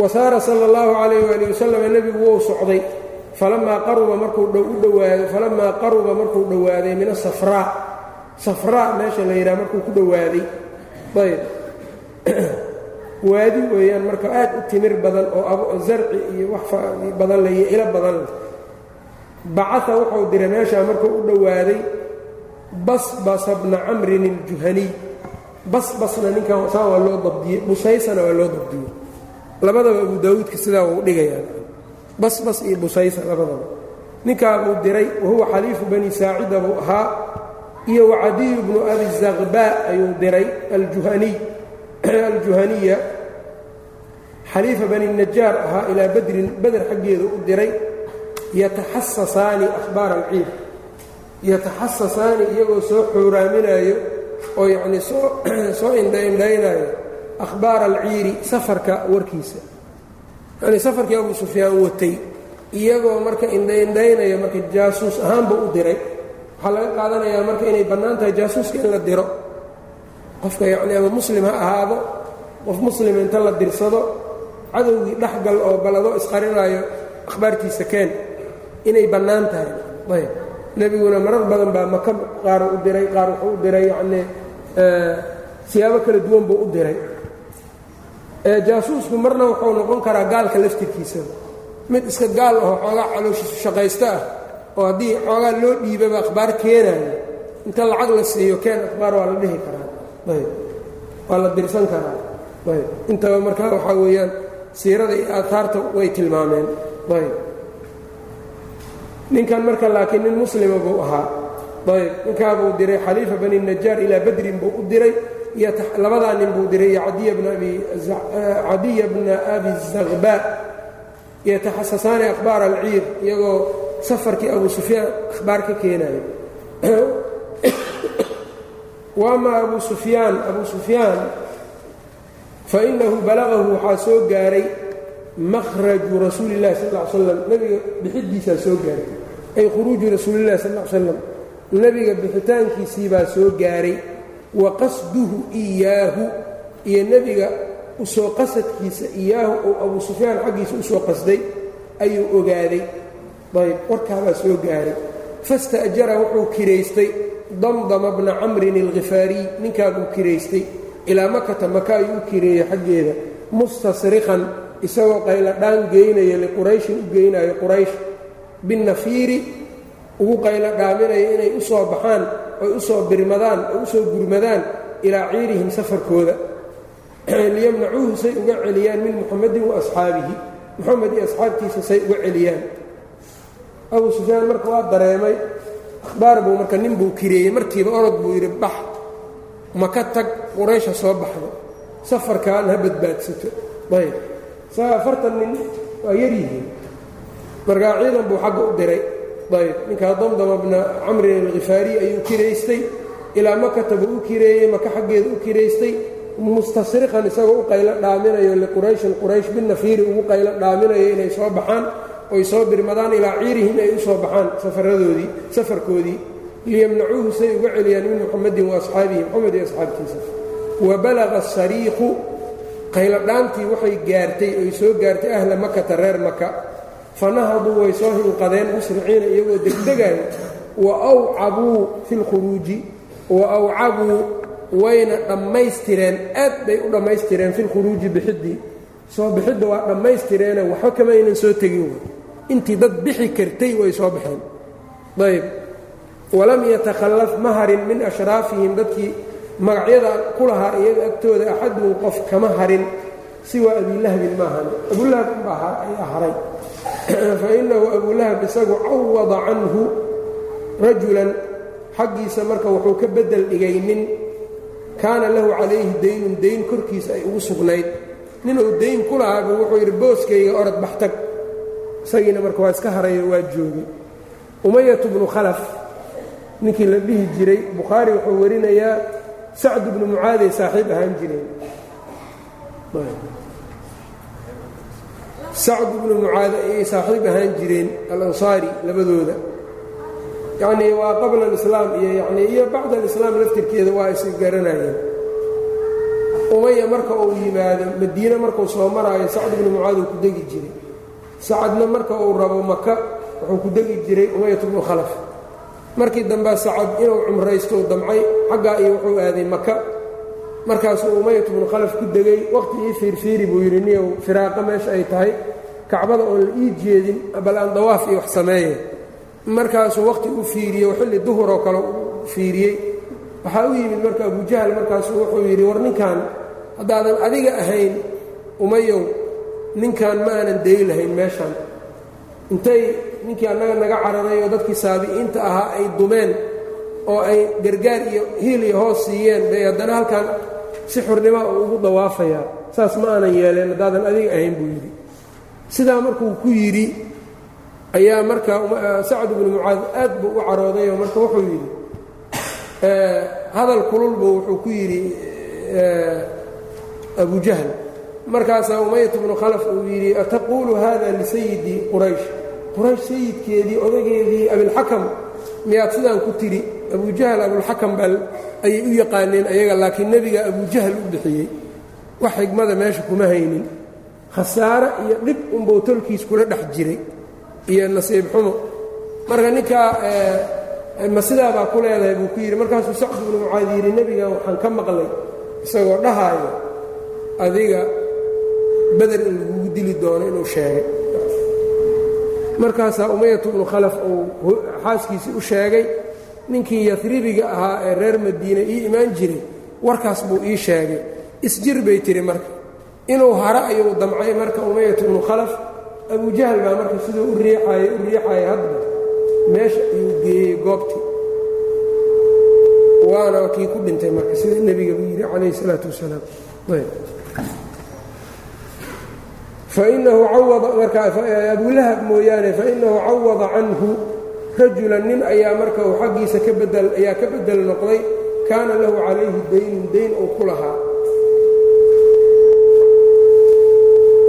wasaara sala allahu calayh waali wasalam nebigu wou socday. Falamaa qaruba markuu u dhowaaday falamaa qaruba markuu dhowaaday min asafraa safraa meesha la yidhaha markuu ku dhowaaday ayb. [CLEARS THROAT] Waadi weeyaan marka aad u timir badan oo zarci iyo wax badan le iyo ilo badan. Leh bacaa wuxuu diray meeshaa markuu u dhowaaday basbasa bna camrin iljuhaniy basbasna ninkan saa waa loo dabdiyey busaysana waa loo dabdiyey labadaba abu daawuudka sidaa uu dhigayaa. Basbas iyo busaysa labadaba. Ninkaa buu diray wahuwa xaliifu bani saacida buu ahaa iyo wacadiyu bnu abi zaqbaa ayuu diray aljuhaniy [CLEARS THROAT] aljuhaniya. Xaliifa bani najaar ahaa ilaa badrin beder xaggeeda u diray yataxasasaani ahbaar alciid. Yataxasasaani iyagoo soo xuuraaminayo oo yacnii soo [CLEARS THROAT] indhaindhaynaayo akhbaara alciiri safarka warkiisa. Yacnii safarkii abuu sufyaan watay iyagoo marka indhaindhaynayo marka jaasuus ahaanba u diray waxaa laga qaadanayaa marka inay bannaan tahay jaasuuska in la diro. Qofka yacnii ama muslim ha ahaado qof muslim inta la dirsado cadowgii dhexgal oo balado isqarinaayo akhbaartiisa keen inay bannaan tahay. Ayb. Nebiguna marar badan baa maka qaar u diray qaar wuxuu u diray yacnii siyaabo kala duwan buu u diray. Jaasuusku marna wuxuu noqon karaa gaalka laftirkiisaba mid iska gaal ahoo xoogaa calooshiisu shaqaysto ah oo haddii xoogaa loo dhiibaba akhbaar keenaayo inta lacag la siiyo keen akhbaar waa la dhihi karaa. Ayb. Waa la dirsan karaa. Ayb. Intaba markaa waxaa weeyaan siirada iyo aataarta way tilmaameen. Ayb. Ninkan marka laakiin nin muslima buu ahaa. Ayb. Ninkaabuu diray xaliifa bani najaar ilaa badrin buu u diray iyo labadaa nin buu diray iyo cadiya bna abi zaqbaa yataxasasaani akhbaar alciir iyagoo safarkii abu sufyaan akhbaar ka keenayo [COUGHS] waama abu sufyaan abu sufyaan fainahu balaqahu waxaa soo gaaray mahraju rasuuli illahi sal l slam nebiga bixidiisaa soo gaaray. Ay khuruuju rasuulillahi sal l slam nebiga bixitaankiisiibaa soo gaaray. Wa qasduhu iyaahu iyo nebiga u soo qasadkiisa iyaahu oo abu sufyaan xaggiisa u soo qasday ayuu ogaaday ayb warkaabaa soo gaaray. Fasta'jara wuxuu kiraystay damdama bna camrin alkhifaariy ninkaabuu kiraystay ilaa makata maka ayuu u kireeyey xaggeeda. Mustasrikan isagoo qayladhaan geynaya liqurayshin u geynayo quraysh. Binnafiiri ugu qaylo dhaaminaya inay u soo baxaan oy u soo birmadaan oo u soo gurmadaan ilaa ciirihim safarkooda. [CLEARS THROAT] Liyamnacuuhu say uga celiyaan min muxamadin wa asxaabihi. Muxamed iyo asxaabtiisa say uga celiyaan abuu sufyaan marka waa dareemay akhbaar buu marka nin buu kireeyey markiiba orod buu yidhi bax maka tag quraysha soo baxdo safarkan ha badbaadsato. Ayb. Saa nin waa yaryihiin markaa ciidan buu xagga u diray. Ayb. Ninkaa damdama bna camrin alkhifaariy ayuu kiraystay ilaa makata buu u kireeyey maka xaggeeda u kiraystay mustasriqan isagoo u qaylo dhaaminayo liqurayshin quraysh binafiiri ugu qaylo dhaaminayo inay soo baxaan oy soo birmadaan ilaa ciirihim ay u soo baxaan safaradoodii safarkoodii liyamnacuuhu say uga celiyaan min muxamadin wa asxaabihi moxamed iyo asxaabtiisa. Wa balaqa asariiqu qayladhaantii waxay gaartay oy soo gaartay ahla makata reer maka fa nahaduu way soo hinqadeen musriciina iyagoo degdegaaya wa awcabuu fi lkhuruuji wa awcabuu wayna dhammaystireen aad bay u dhammaystireen fi lkhuruuji bixiddii soo bixidda waa dhammaystireene waxba kama aynan soo tegin intii dad bixi kartay way soo baxeen. Ayb walam yatakhallaf ma harin min ashraafihim dadkii magacyada ku lahaa iyaga agtooda axadun qof kama harin siwa abilahabin maahan abulahab unbaa haray. [CLEARS THROAT] Fa innahu abulahab isagu cawada canhu rajulan xaggiisa marka wuxuu ka beddel dhigay nin kaana lahu calayhi daynun dayn korkiisa ay ugu sugnayd. Ninuu dayn ku lahaaba wuxuu yidhi booskayga orod baxtag isagiina marka waa iska harayo waa joogay umayatu bnu khalaf ninkii la dhihi jiray bukhaari wuxuu warinayaa sacd bnu mucaaday saaxiib ahaan jireen sacd bnu mucaad ayay saaxiib ahaan jireen alansaari labadooda. Yacnii waa qabla alislaam iyo yani iyo bacda alislaam laftirkeeda waa is garanayeen. Umaya marka uu yimaado madiine markuu soo maraayo sacd bnu mucaad uu ku degi jiray sacadna marka uu rabo maka wuxuu ku degi jiray umayat bnu khalaf. Markii dambea sacad inuu cumraystou damcay xaggaa iyo wuxuu aaday maka markaasuu umayat bnu khalaf ku degay waqti ii fiirfiiri buu yidhi niyow firaaqa meesha ay tahay kacbada oon la ii jeedin bal aan dawaaf iyo wax sameeye. Markaasuu waqti u fiiriyey xilli duhuroo kale u fiiriyey. Waxaa u yimid marka abujahal markaasuu wuxuu yidhi war ninkan haddaadan adiga ahayn umayow ninkan ma aanan deyi lahayn meeshan. Intay ninkii annaga naga cararay oo dadkii saabi'iinta ahaa ay dumeen oo ay gargaar iyo hiil iyo hoos siiyeen bay haddana halkan si xurnima ugu dawaafayaa saas ma aanan yeeleen haddaadan adiga ahayn buu yidhi. Sidaa markuu ku yidhi ayaa marka sacd bnu mucaad aad buu u caroodayoo marka wuxuu yidhi hadal kululbu wuxuu ku yidhi abujahl markaasaa umayat bnu khalaf uu yidhi ataquulu hada lisayidi quraysh? Quraysh sayidkeedii odageedii abilxakam miyaad sidaan ku tidhi abujahl abulxakam baa ayay u yaqaaneen ayaga laakiin nebiga abujahl u bixiyey. Wax xigmada meesha kuma haynin. Khasaare iyo dhib unbuu tolkiis kula dhex jiray iyo nasiib xumo. Marka ninkaa ma sidaabaa ku leedahay buu ku yidhi markaasuu sacd bnu mucaad yidhi nebiga waxaan ka maqlay isagoo dhahaayo adiga beder in lagugu dili doono inuu sheegay. Markaasaa umayatu bnu khalaf uu xaaskiisii u sheegay ninkii yasribiga ahaa ee reer madiine ii imaan jiray warkaas buu ii sheegay. Isjir bay tiri marka inuu haro ayuu damcay marka umayatu bnu khalaf abujahl baa marka siduu u riixaayay u riixaayay hadba meesha ayuu geeyey goobtii waana kii ku dhintay marka sida nebiga yidhi calayhi isalaatu wasalaam fainahu cawada marka abulahab mooyaane fainahu cawada canhu rajulan nin ayaa marka uu xaggiisa ka bedel ayaa ka bedel noqday kaana lahu calayhi daynun dayn uu ku lahaa.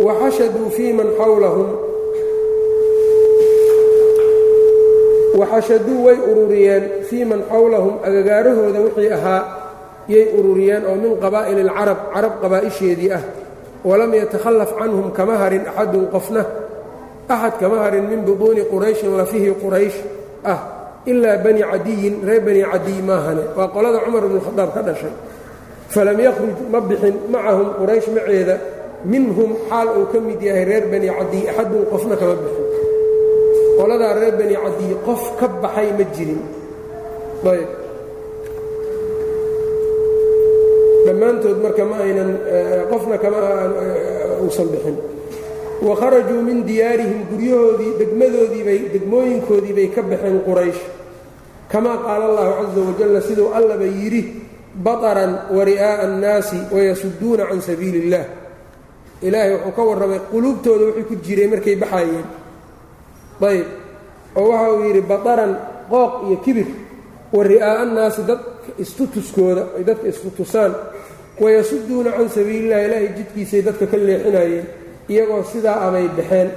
waxashaduu fii man xawlahum waxashaduu way ururiyeen fii man xawlahum agagaarahooda wixii ahaa yay ururiyeen oo min qabaa'ili alcarab carab qabaa'isheedii ah walam yatakhallaf canhum kama harin axadun qofna. Axad kama harin min buduuni qurayshin lafihii quraysh. Ah ilaa bani cadiyin reer bani cadiy maahane waa qolada cumar bnu khadaab ka dhashay. Falam yakhruj ma bixin macahum quraysh maceeda. Minhum xaal uu ka mid yahay reer bani cadiy axadun qofna kama bixin. Qoladaa reer bani cadiy qof ka baxay ma jirin. Ayb dhammaantood marka ma aynan qofna kama uusan bixin. Wa kharajuu min diyaarihim guryahoodii degmadoodiibay degmooyinkoodii bay ka baxeen quraysh. Kamaa qaala allahu caza wajalla siduu allaba yidhi bataran wa ri'aa'a annaasi wayasuduuna can sabiili اllah ilaahay wuxuu ka warramay quluubtooda wixii ku jiray markay baxaayeen ayb. Oo waxa uu yidhi bataran qooq iyo kibir wa ri'aa'a annaasi dadka istutuskooda ay dadka istutusaan wayasuduuna can sabiili illahi ilaahay jidkiisay dadka ka leexinayeen iyagoo sidaa amay baxeen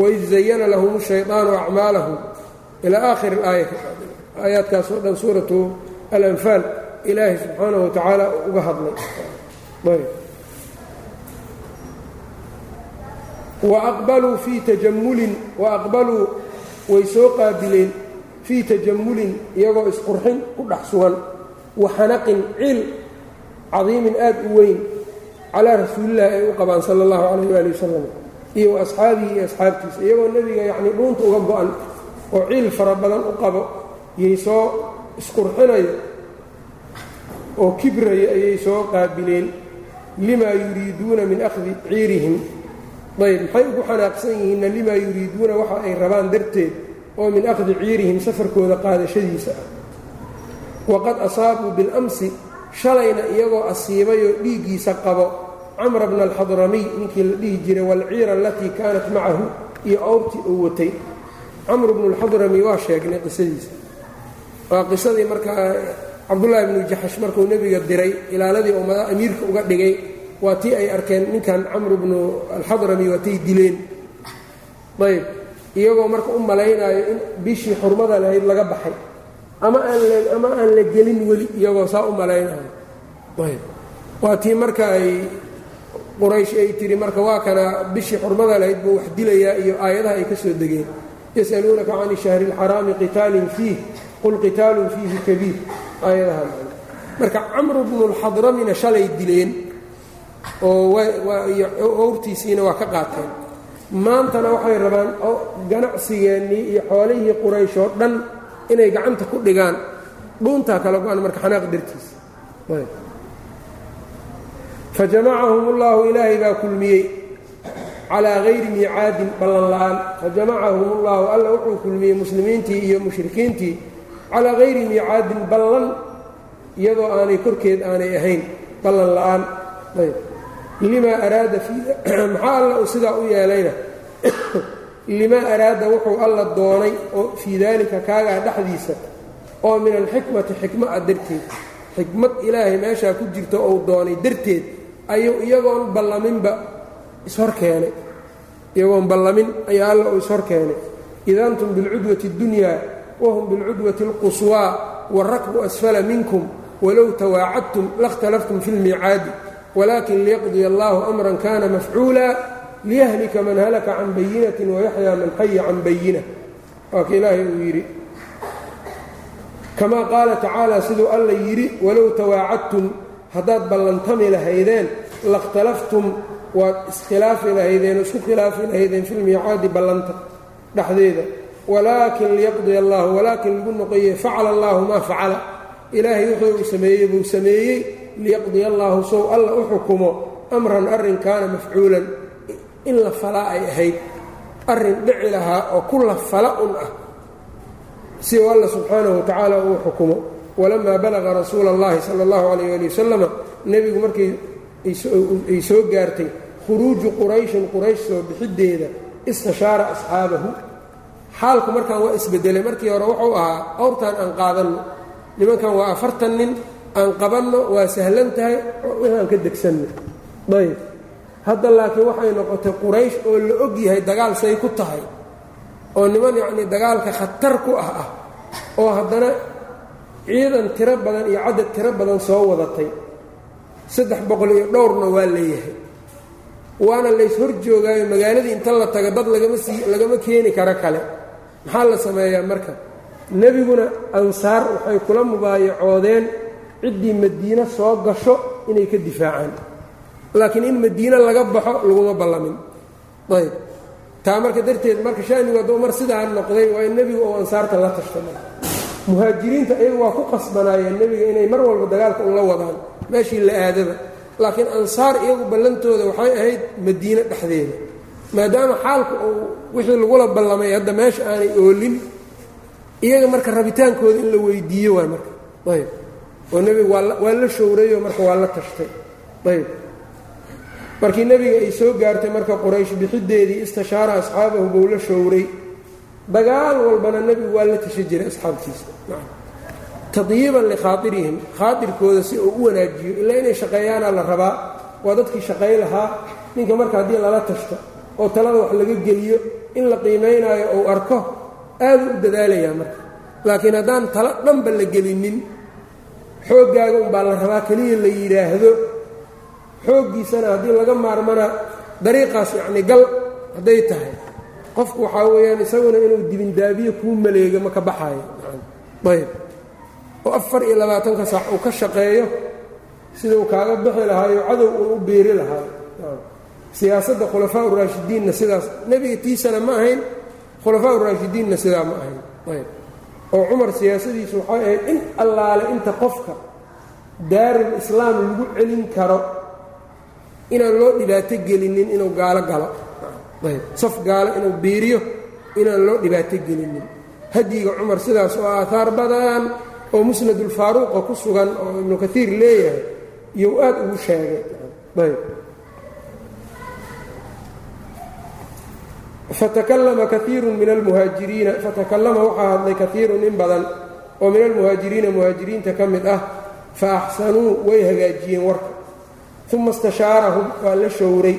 waid zayana lahum shayطaanu acmaalahum. Ilaa aakhiri اlaaya aayaadkaas oo dhan suuratu alanfaal ilaahay subxaanahu wa tacaala uga hadlay. Waaqbaluu fii tajamulin waaqbaluu way soo qaabileen fii tajamulin iyagoo isqurxin ku dhex sugan wa xanaqin cil cadiimin aad u weyn calaa rasuulillahi ay u qabaan sala allahu calayh waali wasalam iyo wa asxaabihi iyo asxaabtiisa iyagoo nebiga yacnii dhuunta uga go-an oo ciil fara badan u qabo yay soo isqurxinayo oo kibraya ayay soo qaabileen limaa yuriiduuna min akhdi ciirihim. Ayb maxay ugu xanaaqsan yihiinna limaa yuriiduuna waxa ay rabaan darteed oo min akhdi ciirihim safarkooda qaadashadiisa ah. Waqad asaabuu bilamsi shalayna iyagoo asiibayoo dhiiggiisa qabo camra bna alxadramiy ninkii la dhihi jiray waalciira alatii kaanat macahu iyo awrtii uu watay. Camru bnu lxadrami waa sheegnay qisadiisa. Waa qisadii markaa cabdullaahi bnu jaxash markuu nebiga diray ilaaladii ummada amiirka uga dhigay waa tii ay arkeen ninkan camru bnu alxadrami waatay dileen. Ayb iyagoo marka u malaynaayo in bishii xurmada lahayd laga baxay. Ama aan ama aan la gelin weli iyagoo saa u malaynayo. Ayb. Waa tii marka ay quraysh ay tihi marka waa kana bishii xurmada lahayd buu wax dilayaa iyo aayadaha ay ka soo degeen. Yasaluunaka can ishahri اlxaraami qitaalin fiih qul qitaalun fiihi kabiir. Aayadaha marka camru bnu lxadramina shalay dileen oo owrtiisiina waa ka qaateen maantana waxay rabaan ganacsigeennii iyo xoolihii quraysh oo dhan inay gacanta ku dhigaan. Dhuuntaa kala go-an marka xanaaq dartiisa fajamacahum ullahu ilaahay baa kulmiyey calaa hayri miicaadin ballan la'aan fajamacahum ullahu alla wuxuu kulmiyey muslimiintii iyo mushrikiintii calaa hayri miicaadin ballan iyadoo aanay korkeed aanay ahayn ballan la'aan limaa araada [CLEARS THROAT] maxaa alla uu sidaa u yeelayna [CLEARS THROAT] limaa araada wuxuu alla doonay oo fii daalika kaagaa dhexdiisa oo min alxikmati xikma ah darteed xikmad ilaahay meeshaa ku jirto ou doonay darteed ayuu iyagoon ballaminba ishor keenay iyagoon ballamin ayaa alla uu ishor keenay id antum bilcudwati اddunyaa wahum bilcudwati اlquswaa wاlrakbu asfala minkum walow tawaacadtum lakhtalaftum fi اlmiicaadi wlakin liyaqdiya allahu amran kana mafcuula liyahlika man halaka can bayinati wayaxyaa man xaya can bayina waa ka ilaahay uu yidhi kamaa qaala tacaala siduu alla yidhi walow tawaacadtum haddaad ballantami lahaydeen lakhtalaftum waad iskhilaafi lahaydeen oo isku khilaafi lahaydeen fi lmiicaadi ballanta dhexdeeda walaakin liyaqdiya allahu walaakin lagu noqoye facala allahu maa facala ilaahay wuxuu uu sameeyey buu sameeyey liyaqdiya allaahu sow alla u xukumo amran arrin kaana mafcuulan in la falaa ay ahayd arrin dhici lahaa oo ku la fala un ah si uu alla subxaanahu wa tacaala uu xukumo. Walamaa balaqa rasuula اllahi sala اllahu alayh ali wasalama nebigu markay ay soo gaartay khuruuju qurayshin quraysh soo bixiddeeda istashaara asxaabahu. Xaalku markaan waa isbedelay markii hore wuxuu ahaa awrtaan aan qaadanno nimankan waa afartan nin aan qabanno waa sahlan tahay aan ka degsanno. Ayb hadda laakiin waxay noqotay quraysh oo la og yahay dagaal say ku tahay oo niman yacnii dagaalka khatar ku ah ah oo haddana ciidan tiro badan iyo cadad tiro badan soo wadatay. Saddex boqol iyo dhowrna waa leeyahay waana lays hor joogaayo magaaladii inta la taga dad lagama sii lagama keeni karo kale. Maxaa la sameeyaa marka? Nebiguna ansaar waxay kula mubaayacoodeen ciddii madiine soo gasho inay ka difaacaan. Laakiin in madiine laga baxo laguma ballamin. Ayb. Taa marka darteed marka shanigu hadduu mar sidaa noqday waa in nebigu oo ansaarta la tashta marka. Muhaajiriinta iyagu waa ku qasbanaayeen nebiga inay mar walba dagaalka ula wadaan meeshii la aadaba. Laakiin ansaar iyagu ballantooda waxay ahayd madiine dhexdeeda. Maadaama xaalku uu wixii lagula ballamay hadda meesha aanay oolin iyaga marka rabitaankooda in la weydiiyo waay marka. Ayb oo nebigu waa la showrayoo marka waa la tashtay. Ayb. Markii nebiga ay soo gaartay marka quraysh bixiddeedii istishaara asxaabahu buu la showray. Dagaal walbana nebigu waa la tasha jiray asxaabtiisa. Tadyiiban likhaairihim khaairkooda si uu u wanaajiyo ilaa inay shaqeeyaana la rabaa waa dadkii shaqay lahaa ninka marka haddii lala tashto oo talada wax laga geliyo in la qiimaynaayo ou arko aadu u dadaalayaa marka. Laakiin haddaan talo dhanba la gelinin xooggaaga unbaa la rabaa keliya la yidhaahdo. Xooggiisana haddii laga maarmana dariiqaas yacni gal hadday tahay. Qofku waxaa weeyaan isaguna inuu dibindaabiye kuu maleego ma ka baxaayo. Ayb oo afar iyo labaatanka saac uu ka shaqeeyo sida uu kaaga bixi lahaayo cadow uu u biiri lahaayo. Siyaasadda khulafaa uraashidiinna sidaas nebiga tiisana ma ahayn khulafaa uraashidiinna sidaa ma ahayn. Ayb oo cumar siyaasadiisu waxay ahayd in allaale inta qofka daarul islaam lagu celin karo inaan loo dhibaato gelinin inuu gaalo galo. Ayb saf gaalo inuu biiriyo inaan loo dhibaato gelinin. Hadyiga cumar sidaas oo aahaar badan oo musnadulfaaruuqa ku sugan oo ibnu kaiir leeyahay iyou aad ugu sheegay. Ayb fatakallama kaiiru min almuhaajiriina fatakallama waxaa hadlay kaiirun in badan oo min almuhaajiriina muhaajiriinta ka mid ah fa axsanuu way hagaajiyeen warka uma istashaarahum waa la showray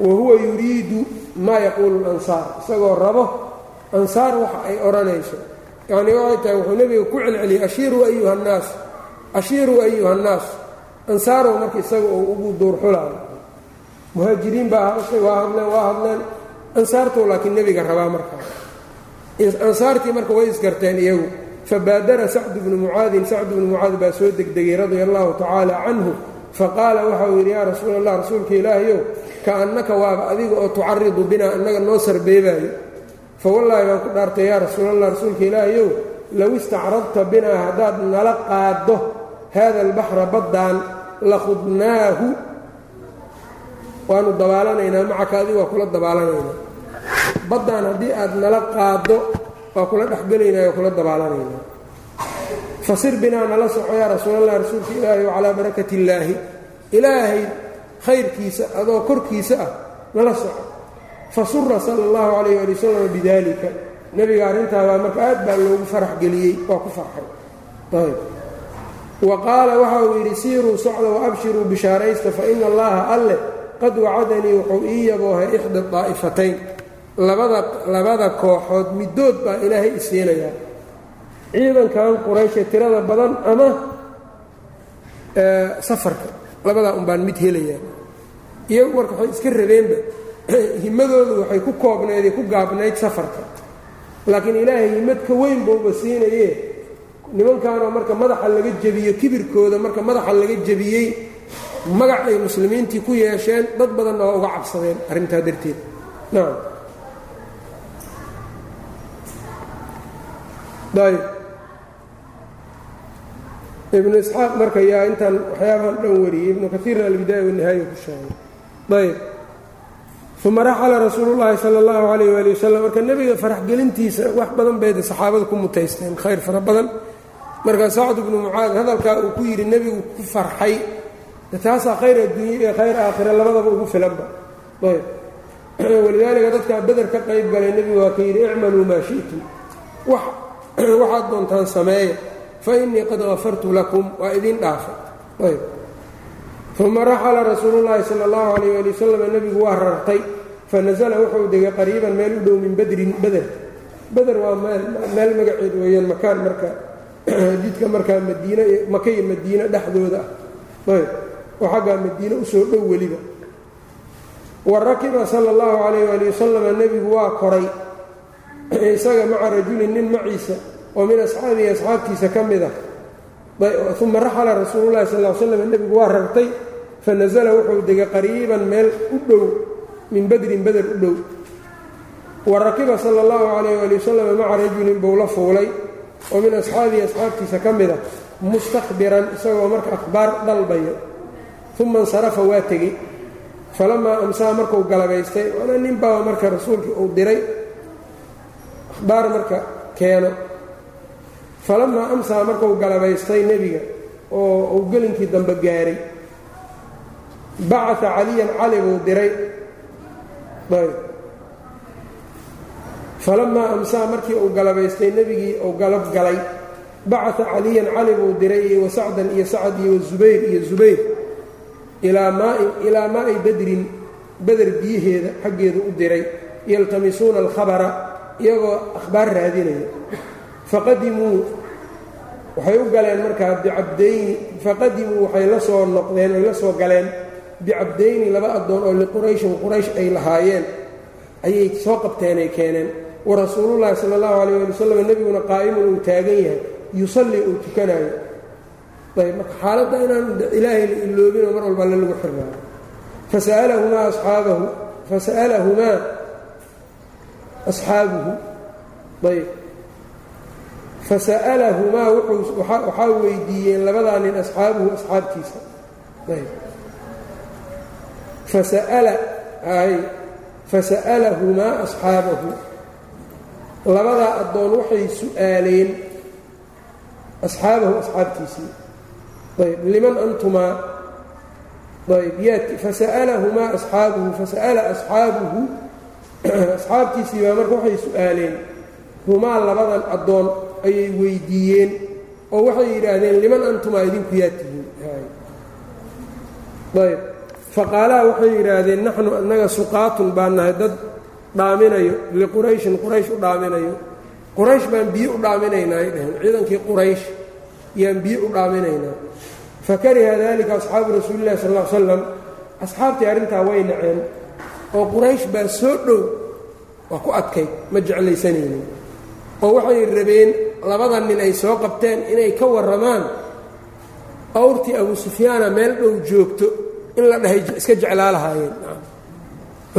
wa huwa yuriidu maa yaquulu lansaar isagoo rabo ansaar waxa ay odhanayso yacnii waxay tahay wuxuu nebiga ku celceliyey ashiiruu ayuha nnaas ashiiruu ayuha nnaas ansaarow marka isaga oo ugu duurxulaayo muhaajiriin baa hadashay waa hadleen waa hadleen ansaartuu laakiin nebiga rabaa markaa ansaartii marka way isgarteen iyagu. Fabaadara sacdu bnu mucaadin sacdu bnu mucaad baa soo degdegay radia allahu tacaala canhu. Faqaala waxau yidhi yaa rasuul allah rasuulka ilaahayow kaannaka waaba adiga oo tucaridu binaa annaga noo sarbeebaayo. Fawallaahi baan ku dhaartay yaa rasuulallah rasuulka ilaahayow low istacradta binaa haddaad nala qaaddo haada albaxra baddaan lakhudnaahu waanu dabaalanaynaa macaka adigu waa kula dabaalanaynaa baddaan haddii aad nala qaaddo waa kula dhexgelaynaa kula dabaalanaynaa fasir binaa nala soco yaa rasuulallah rasuulka ilaahay calaa barakati illaahi ilaahay khayrkiisa adoo korkiisa ah nala soco. Fasura sala allahu calayh ali wasalam bidalika nebiga arrintaabaa marka aad baa loogu farax geliyey waa ku farxay. Ayb wa qaala waxa uu yidhi siiruu socda waabshiruu bishaaraysta fa ina allaha alle qad wacadanii wuxuu ii yaboohay ixda daa'ifatayn labada labada kooxood middood baa ilaahay isiinayaa ciidankan qurayshe tirada badan ama safarka labadaa un baan mid helayaa. Iyagu marka waxay iska rabeenba [CLEARS THROAT] himadoodu waxay ku koobnaydee ku gaabnayd safarka. Laakiin ilaahay himad ka weyn bauba siinayee. Nimankaanoo marka madaxa laga jebiyo kibirkooda marka madaxa laga jebiyey magac ay muslimiintii ku yeesheen dad badanna waa uga cabsadeen arrintaa darteed. Nacam ayb ibnu isxaaq marka yaa intaan waxyaabahan dhan wariyey ibnu kaiirna albidaaya wanihaaya ku sheegay. Ayb uma raxala rasuulu llaahi sala allahu calayh waali wasalam marka nebiga faraxgelintiisa wax badan bayda saxaabada ku mutaysteen khayr fara badan. Markaa sacd bnu mucaad hadalkaa uu ku yidhi nebigu ku farxay. Taasaa khayr adduunye iyo khayr aakhira labadaba ugu filanba ayb [CLEARS THROAT] walidaalika dadkaa beder ka qayb galay nebigu waa ka yidhi icmaluu maa shi'tum [CLEARS THROAT] waxaad doontaan sameeya fa innii qad gafartu lakum waa idin dhaafa ayb. Uma raxala rasuulu llaahi sala allahu calayh waali wasalam nebigu waa rartay. Fanasala wuxuu degay qariiban meel u dhow min badrin beder beder waa meel magaceed weeyaan makaan marka [CLEARS THROAT] jidka markaa madiine maka iyo madiine dhexdooda. Ah ayb oo xaggaa madiine u soo dhow weliba. Wa rakiba sala allahu calayh waali wasalam nebigu waa koray [CLEARS THROAT] isaga maca rajulin nin maciisa oo min asxaabihi asxaabtiisa ka mid ah. Uma raxala rasuulu llahi sal l slam nebigu waa rartay fanasala wuxuu degay qariiban meel u dhow min badrin beder u dhow. Wa rakiba sala allahu calayh ali wasalam maca rajulin buu la fuulay oo min asxaabihi asxaabtiisa ka mid ah mustakbiran isagoo marka akhbaar dalbaya. Uma insarafa waa tegey. Falamaa amsaa markuu galabaystay waana nin baa marka rasuulkii uu diray akhbaar marka keeno. Falamaa amsaa markuu galabaystay nebiga oo uu gelinkii dambe gaaray. Bacata caliyan cali buu diray. Falamaa amsaa markii uu galabaystay nebigii uu galab galay. Bacata caliyan cali buu diray iyo wasacdan iyo sacad iyo wazubayr iyo zubayr ilaa maa'i badrin beder biyaheeda xaggeedu u diray. Yaltamisuuna alkhabara iyagoo akhbaar raadinaya. Faqadimuu waxay u galeen markaa bicabdayni faqadimuu waxay la soo noqdeen ay la soo galeen bicabdayni laba addoon oo liqurayshin quraysh ay lahaayeen. Ayay soo qabteenay keeneen. Wa rasuulullaahi sala allahu calayh ali wasalam nebiguna qaa'imun uu taagan yahay yusallii uu tukanayo ayb marka xaaladda inaan ilaahay la iloobinoo mar walba alle lagu xirnaayo fasa'alahumaa asxaabahu fasa'alahumaa asxaabuhu ayb. Fasa'alahumaa waxaa weydiiyeen labadaa nin asxaabuhu asxaabtiisa ayb. Fasa'ala ay fasa'alahumaa asxaabahu. Labadaa addoon waxay su'aaleen asxaabahu asxaabtiisii ayb. Liman antumaa ayb. Yaati fasa'alahumaa asxaabuhu fasa'ala asxaabuhu asxaabtiisii baa marka waxay su'aaleen humaa labadan addoon ayay weydiiyeen oo waxay yidhaahdeen liman antumaa idinku yaa tihiin? Ayb. Faqaalaa waxay yidhaahdeen naxnu annaga suqaatun baan nahay dad dhaaminayo liqurayshin quraysh u dhaaminayo. Quraysh baan biyo u dhaaminaynaa ay dhaheen. Ciidankii quraysh yaan biyo u dhaaminaynaa. Fakariha dalika asxaabu rasuuli illahi sal l slam asxaabtii arrintaa way naceen oo quraysh baa soo dhow waa ku adkayd ma jeclaysanaynin. Oo waxay rabeen labada nin ay soo qabteen inay ka warramaan. Awrtii abu sufyaana meel dhow joogto in la dhahay iska jeclaa lahaayeen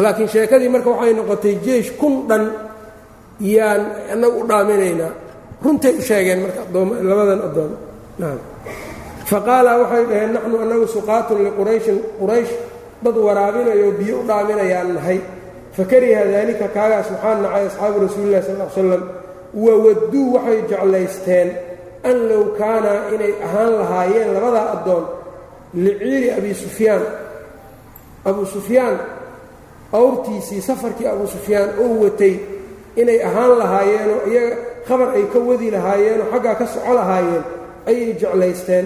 laakiin sheekadii marka waxay noqotay jeish kun dhan yaan annagu u dhaaminaynaa runtay u sheegeen marka labadan addoon faqaala waxay dhaheen naxnu annagu suqaatun liqurayshin quraysh dad waraabinayo biyo u dhaaminayaan nahay. Fakariha daalika kaagaas waxaa nacay asxaabu rasuulilah sal l slam wawadduu waxay jeclaysteen an low kaanaa inay ahaan lahaayeen labadaa addoon liciiri abi sufyaan. Abu sufyaan awrtiisii safarkii abu sufyaan oo watay inay ahaan lahaayeenoo iyaga khabar ay ka wadi lahaayeenoo xaggaa ka soco lahaayeen ayay jeclaysteen.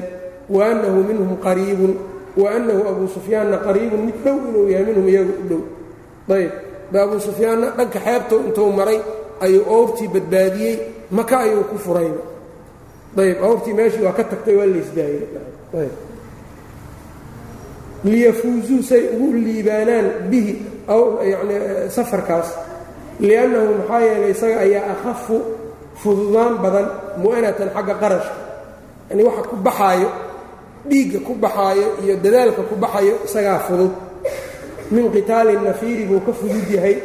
Wa annahu minhum qariibun wa annahu abu sufyaanna qariibun mid dhow inuu yahay minhum iyaga u dhow. Ayb ba abu sufyaanna dhanka xeebta intuu maray ayuu awrtii badbaadiyey maka ayuu ku furayba ayb awrtii meeshii waa ka tagtay waa laysdaayey liyafuuzuu say ugu liibaanaan bihi yani safarkaas. Liannahu maxaa yeelay isaga ayaa akhafu fududaan badan mu'anatan xagga qarashka. Yani waxa ku baxaayo dhiigga ku baxaayo iyo dadaalka ku baxayo isagaa fudud. Min qitaali nafiiri buu ka fudud yahay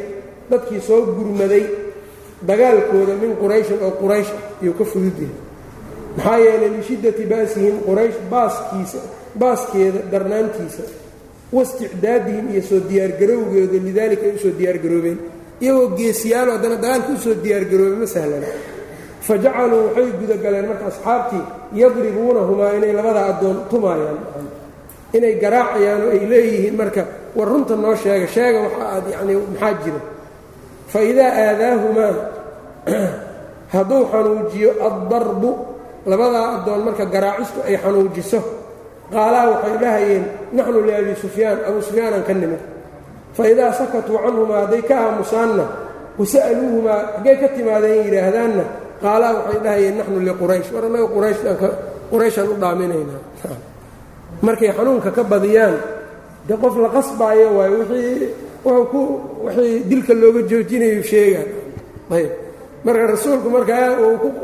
dadkii soo gurmaday dagaalkooda min qurayshin oo quraysh ah ayuu ka fudud yahay. Maxaa yeelay lishiddati ba'sihim quraysh baaskiisa baaskeeda darnaantiisa wasticdaadihim iyo soo diyaargarowgeeda lidaalika ay u soo diyaargaroobeen iyagoo geesiyaalo haddana dagaalka u soo diyaargaroobay ma sahlan fa jacaluu waxay gudagaleen marka asxaabtii yadribuunahumaa inay labada addoon tumaayaan inay garaacayaan oo ay leeyihiin marka war runta noo sheega sheega waxa aad yacnii maxaa jira fa idaa aadaahumaa hadduu xanuujiyo addarbu labadaa addoon marka garaacistu ay xanuujiso qaalaa waxay dhahayeen naxnu liabi sufyaan abu sufyaanaan ka nimid fa idaa sakatuu canhumaa hadday ka aamusaanna wasa'aluuhumaa haggay ka timaadeen yidhaahdaanna qaalaa waxay dhahayeen naxnu liquraysh war annaga qurayshaan u dhaaminaynaa. Markay xanuunka ka badiyaan dee qof la qasbaayo waayo wixii wixii dilka looga joojinayo sheegaan ayb. Marka rasuulku markaa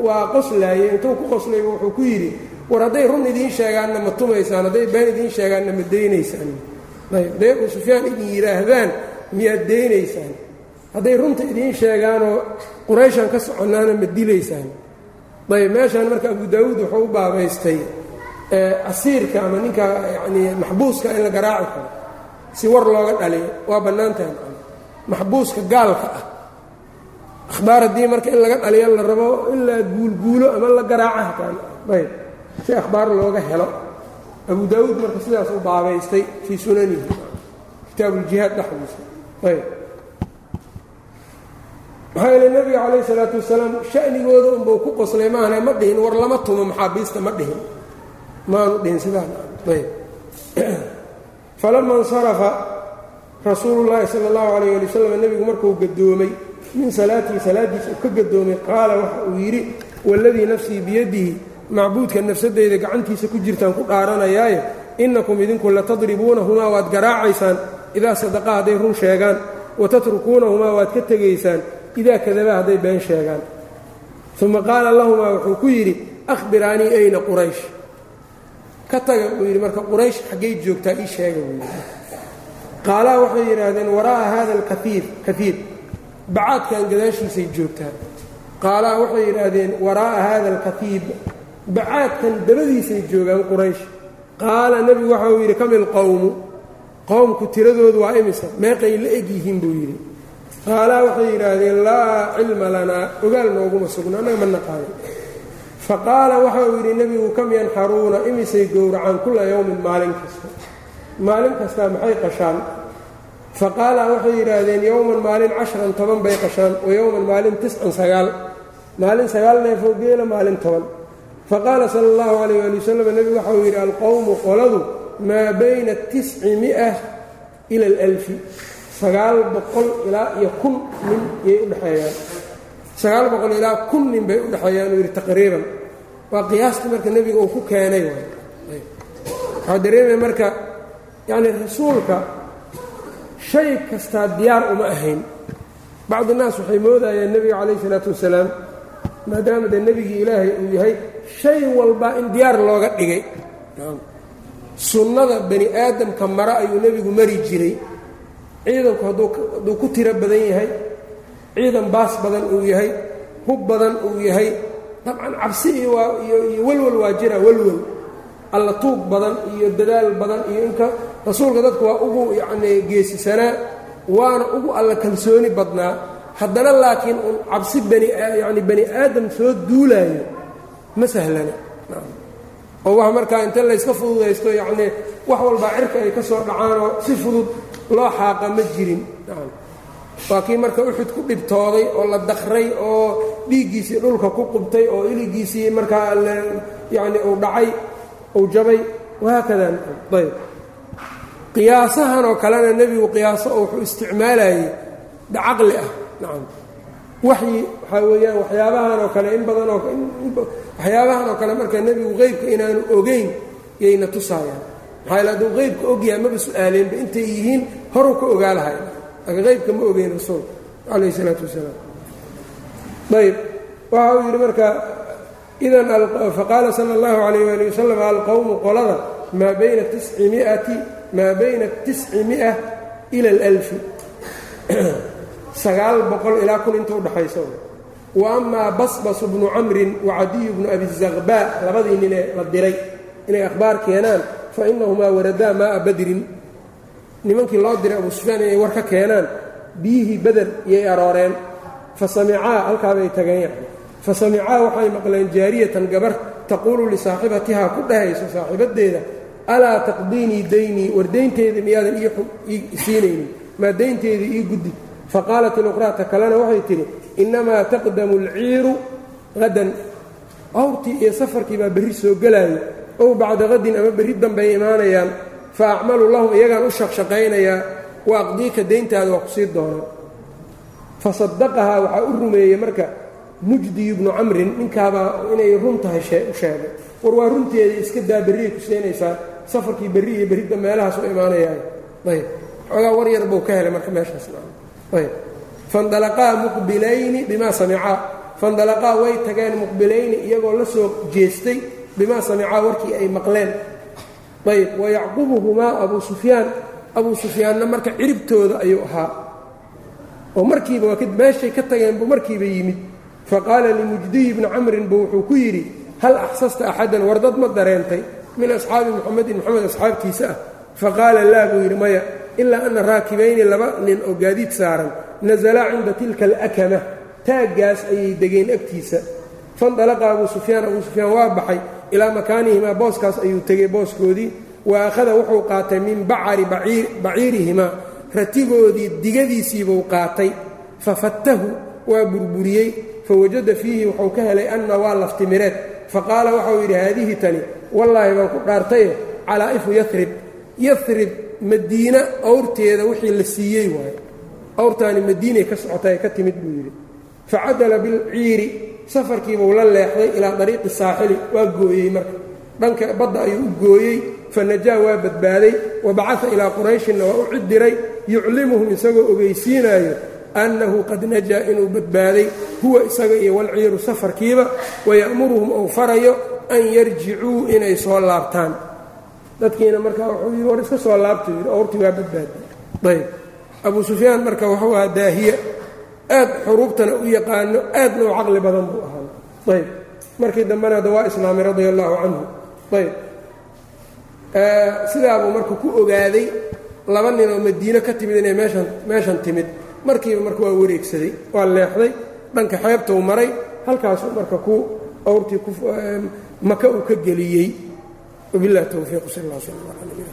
waa qoslaayey intuu ku qoslayba wuxuu ku yidhi war hadday run idiin sheegaanna ma tumaysaan hadday been idiin sheegaanna ma daynaysaan. Ayb. Hadday abu sufyaan idin yidhaahdaan miyaad daynaysaan hadday runta idiin sheegaanoo qurayshan ka soconnaana ma dilaysaan. Ayb meeshaan marka abu daawuud wuxuu u baabaystay asiirka ama ninka yanii maxbuuska in la garaaci karo si war looga dhaliyo waa bannaantahay maxbuuska gaalka ah. Akhbaar haddii marka in laga dhaliyo la rabo in la guulguulo ama la garaaco hataan ayb si akhbaar looga helo. Abu daawuud marka sidaas u baabaystay fii sunanihi kitaabuuljihaad dhexdiisa ayb maxaa yeele nebiga calayh isalaatu wasalaam sha'nigooda unbuu ku qoslay maahane ma dhihin war lama tumo maxaabiista ma dhihin. Maanu dhihin sidaan ayb. [CLEARS THROAT] Falama insarafa rasuulu llaahi sala allahu calayh ali wasalam nebigu markuu gadoomay min salaatii salaaddiisa uu ka gadoomay qaala waxa uu yidhi waladii nafsii biyadihi macbuudka nafsadeyda gacantiisa ku jirtaan ku dhaaranayaaye innakum idinku latadribuunahumaa waad garaacaysaan idaa sadaqa hadday run sheegaan watatrukuunahumaa waad ka tegaysaan idaa kadaba hadday been sheegaan. Uma qaala lahumaa wuxuu ku yidhi ahbiraanii ayna quraysh. Ka taga buu yidhi marka quraysh xaggay joogtaa ii sheega buu yidhi. Qaalaa waxay yidhaahdeen waraa'a hada alkaiir kaiir bacaadkan gadaashiisay joogtaa. Qaalaa waxay yidhaahdeen waraa'a haada alkatiib bacaadkan dabadiisay joogaan quraysh. Qaala nebigu waxa uu yidhi kamil qowmu qowmku tiradoodu waa imisa meeqay la eg yihiin buu yidhi qaalaa waxay yidhaahdeen laa cilma lanaa ogaal nooguma sugno annaga ma naqaanin fa qaala waxa uu yidhi nebigu kam yanxaruuna imisay gowracaan kulla yowmin maalin kasta. Maalin kastaa maxay qashaan? Fa qaala waxay yidhaahdeen yowman maalin cashran toban bay qashaan wa yowman maalin tiscan sagaal. Maalin sagaal neefoo geela maalin toban. Fa qaala sala allahu calayh waali wasalam nebigu waxa uu yidhi alqowmu qoladu maa bayna tisci mia ila alalfi sagaal boqol ilaa iyo kun nin yay udhexeeyaan sagaal boqol ilaa kun nin bay udhexeeyaan uu yidhi taqriiban. Waa qiyaastii marka nebiga uu ku keenay waxaa dareemaya marka yacni rasuulka shay kastaa diyaar uma ahayn. Bacdi naas waxay moodayeen nebiga calayh isalaatu wasalaam maadaama dee nebigii ilaahay uu yahay shay walba in diyaar looga dhigay. Sunnada bani aadamka mare ayuu nebigu mari jiray ciidanku hadduu ku tiro badan yahay ciidan baas badan uu yahay hub badan uu yahay dabcan cabsi iyo welwel waa jira welwel alla tuug badan iyo dadaal badan iyo inka rasuulka dadku waa ugu yacnii geesisanaa waana ugu alla kalsooni badnaa. Haddana laakiin uun cabsi bani yacni bani aadam soo duulaayo ma sahlana oo wax markaa inta layska fududaysto yacnii wax walbaa cirka ay ka soo dhacaanoo si fudud loo xaaqa ma jirin. Waa kii marka uxud ku dhibtooday oo la dakray oo dhiiggiisii dhulka ku qubtay oo iligiisii markaa yacni uu dhacay uu jabay. Wahaakada ayb. Qiyaasahan oo kalena nebigu qiyaaso wuxuu isticmaalayay caqli ah. Nacam waxyi waxaa weeyaan waxyaabahan oo kale in badan oo waxyaabahan oo kale marka nebigu qeybka inaanu ogeyn yayna tusaayaan maxaa hadduu qeybka ogyahay maba su'aaleenba intay yihiin horuu ka ogaa lahay laakiin qeybka ma ogeyn rasuulka calayh isalaatu wasalaam. Ayb waxa uu yidhi marka idan faqaala sala allahu calayh waali wasalam alqowmu qolada maa bayna tisci miati maa bayna tisci mia ila alalfi. [CLEARS THROAT] Sagaal boqol ilaa kun inta udhaxaysa wa amaa basbasu bnu camrin wa cadiyu bnu abi zaqbaa labadii ninee la diray. Inay akhbaar keenaan fa inahumaa waradaa maaa badrin nimankii loo diray abu sufyaan inay war ka keenaan biyihii beder iyay arooreen fa samicaa halkaabay tageen yani fa samicaa waxay maqleen jaariyatan gabar taquulu lisaaxibatihaa ku dhahayso saaxiibaddeeda alaa taqdiinii daynii war daynteeda miyaadan ii siinaynin maa daynteedii ii guddi faqaalat iluqraata kalena waxay tidhi innamaa taqdamu alciiru hadan awrtii iyo safarkii baa berri soo gelaayo ow bacda qadin ama berri dambay imaanayaan fa acmalu lahum iyagaan u shaqshaqaynayaa wa aqdiika dayntaada waa ku sii doonaa fa sadaqahaa waxaa u rumeeyey marka mujdiyu bnu camrin ninkaabaa inay run tahay u sheegay. War waa runteedii iska daa berriyay ku siinaysaa safarkii berri iyo berridda meelahaas u imaanayaa ayb. Xoogaa war yar buu ka helay marka meeshaas ayb. Fandalaqaa muqbilayni bimaa samicaa fandalaqaa way tageen muqbilayni iyagoo la soo jeestay bimaa samicaa warkii ay maqleen. Ayb wayacqubuhumaa abuu sufyaan. Abuu sufyaanna marka ciribtooda ayuu ahaa. Oo markiiba meeshay ka tageen buu markiiba yimid. Faqaala limujdiyi bni camrin buu wuxuu ku yidhi hal axsasta axadan war dad ma dareentay min asxaabi muxamedin moxamed asxaabtiisa ah? Faqaala laa buu yidhi maya ilaa ana raakibayni laba nin oo gaadiid saaran nasalaa cinda tilka alakama. Taaggaas ayay degeen agtiisa. Fandalaqa abuu sufyaan abuu sufyaan waa baxay ilaa makaanihimaa booskaas ayuu tegey booskoodii. Wa akhada wuxuu qaatay min bacari baciirihimaa ratigoodii digadiisiibuu qaatay. Fafattahu waa burburiyey. Fawajada fiihi wuxuu ka helay anna waa laftimireed faqaala waxau yidhi haadihi tani wallaahi baan ku dhaartaye calaa'ifu yarib yarib madiina awrteeda wixii la siiyey waayo awrtaani madiinay ka socotay ka timid buu yidhi. Facadala bilciiri safarkiibuu la leexday ilaa dariiqi saaxili waa gooyey marka. Dhanka badda ayuu u gooyey fanajaa waa badbaaday wa bacaa ilaa qurayshinna waa u cid diray yuclimuhum isagoo ogeysiinaayo annahu qad najaa inuu badbaaday huwa isaga iyo walciiru safarkiiba waya'muruhum ou farayo an yarjicuu inay soo laabtaan. Dadkiina markaa wuxuu yidhi war iska soo laabta yidhi awrtii waa badbaadi ayb abuu sufyaan marka wuxuu ahaa daahiye aad xuruubtana u yaqaano aadna u caqli badan buu ahaa. Ayb. Markii dambena ada waa islaamay radia allaahu canhu. Ayb. Sidaabuu marka ku ogaaday laba nin oo madiine ka timid inay meeshan meeshan timid. Markiiba marka waa wareegsaday waa leexday dhanka xeebtuu maray halkaasuu marka ku awrtii maka uu ka geliyey. Wabilahi towfiiq sal اllah sl ala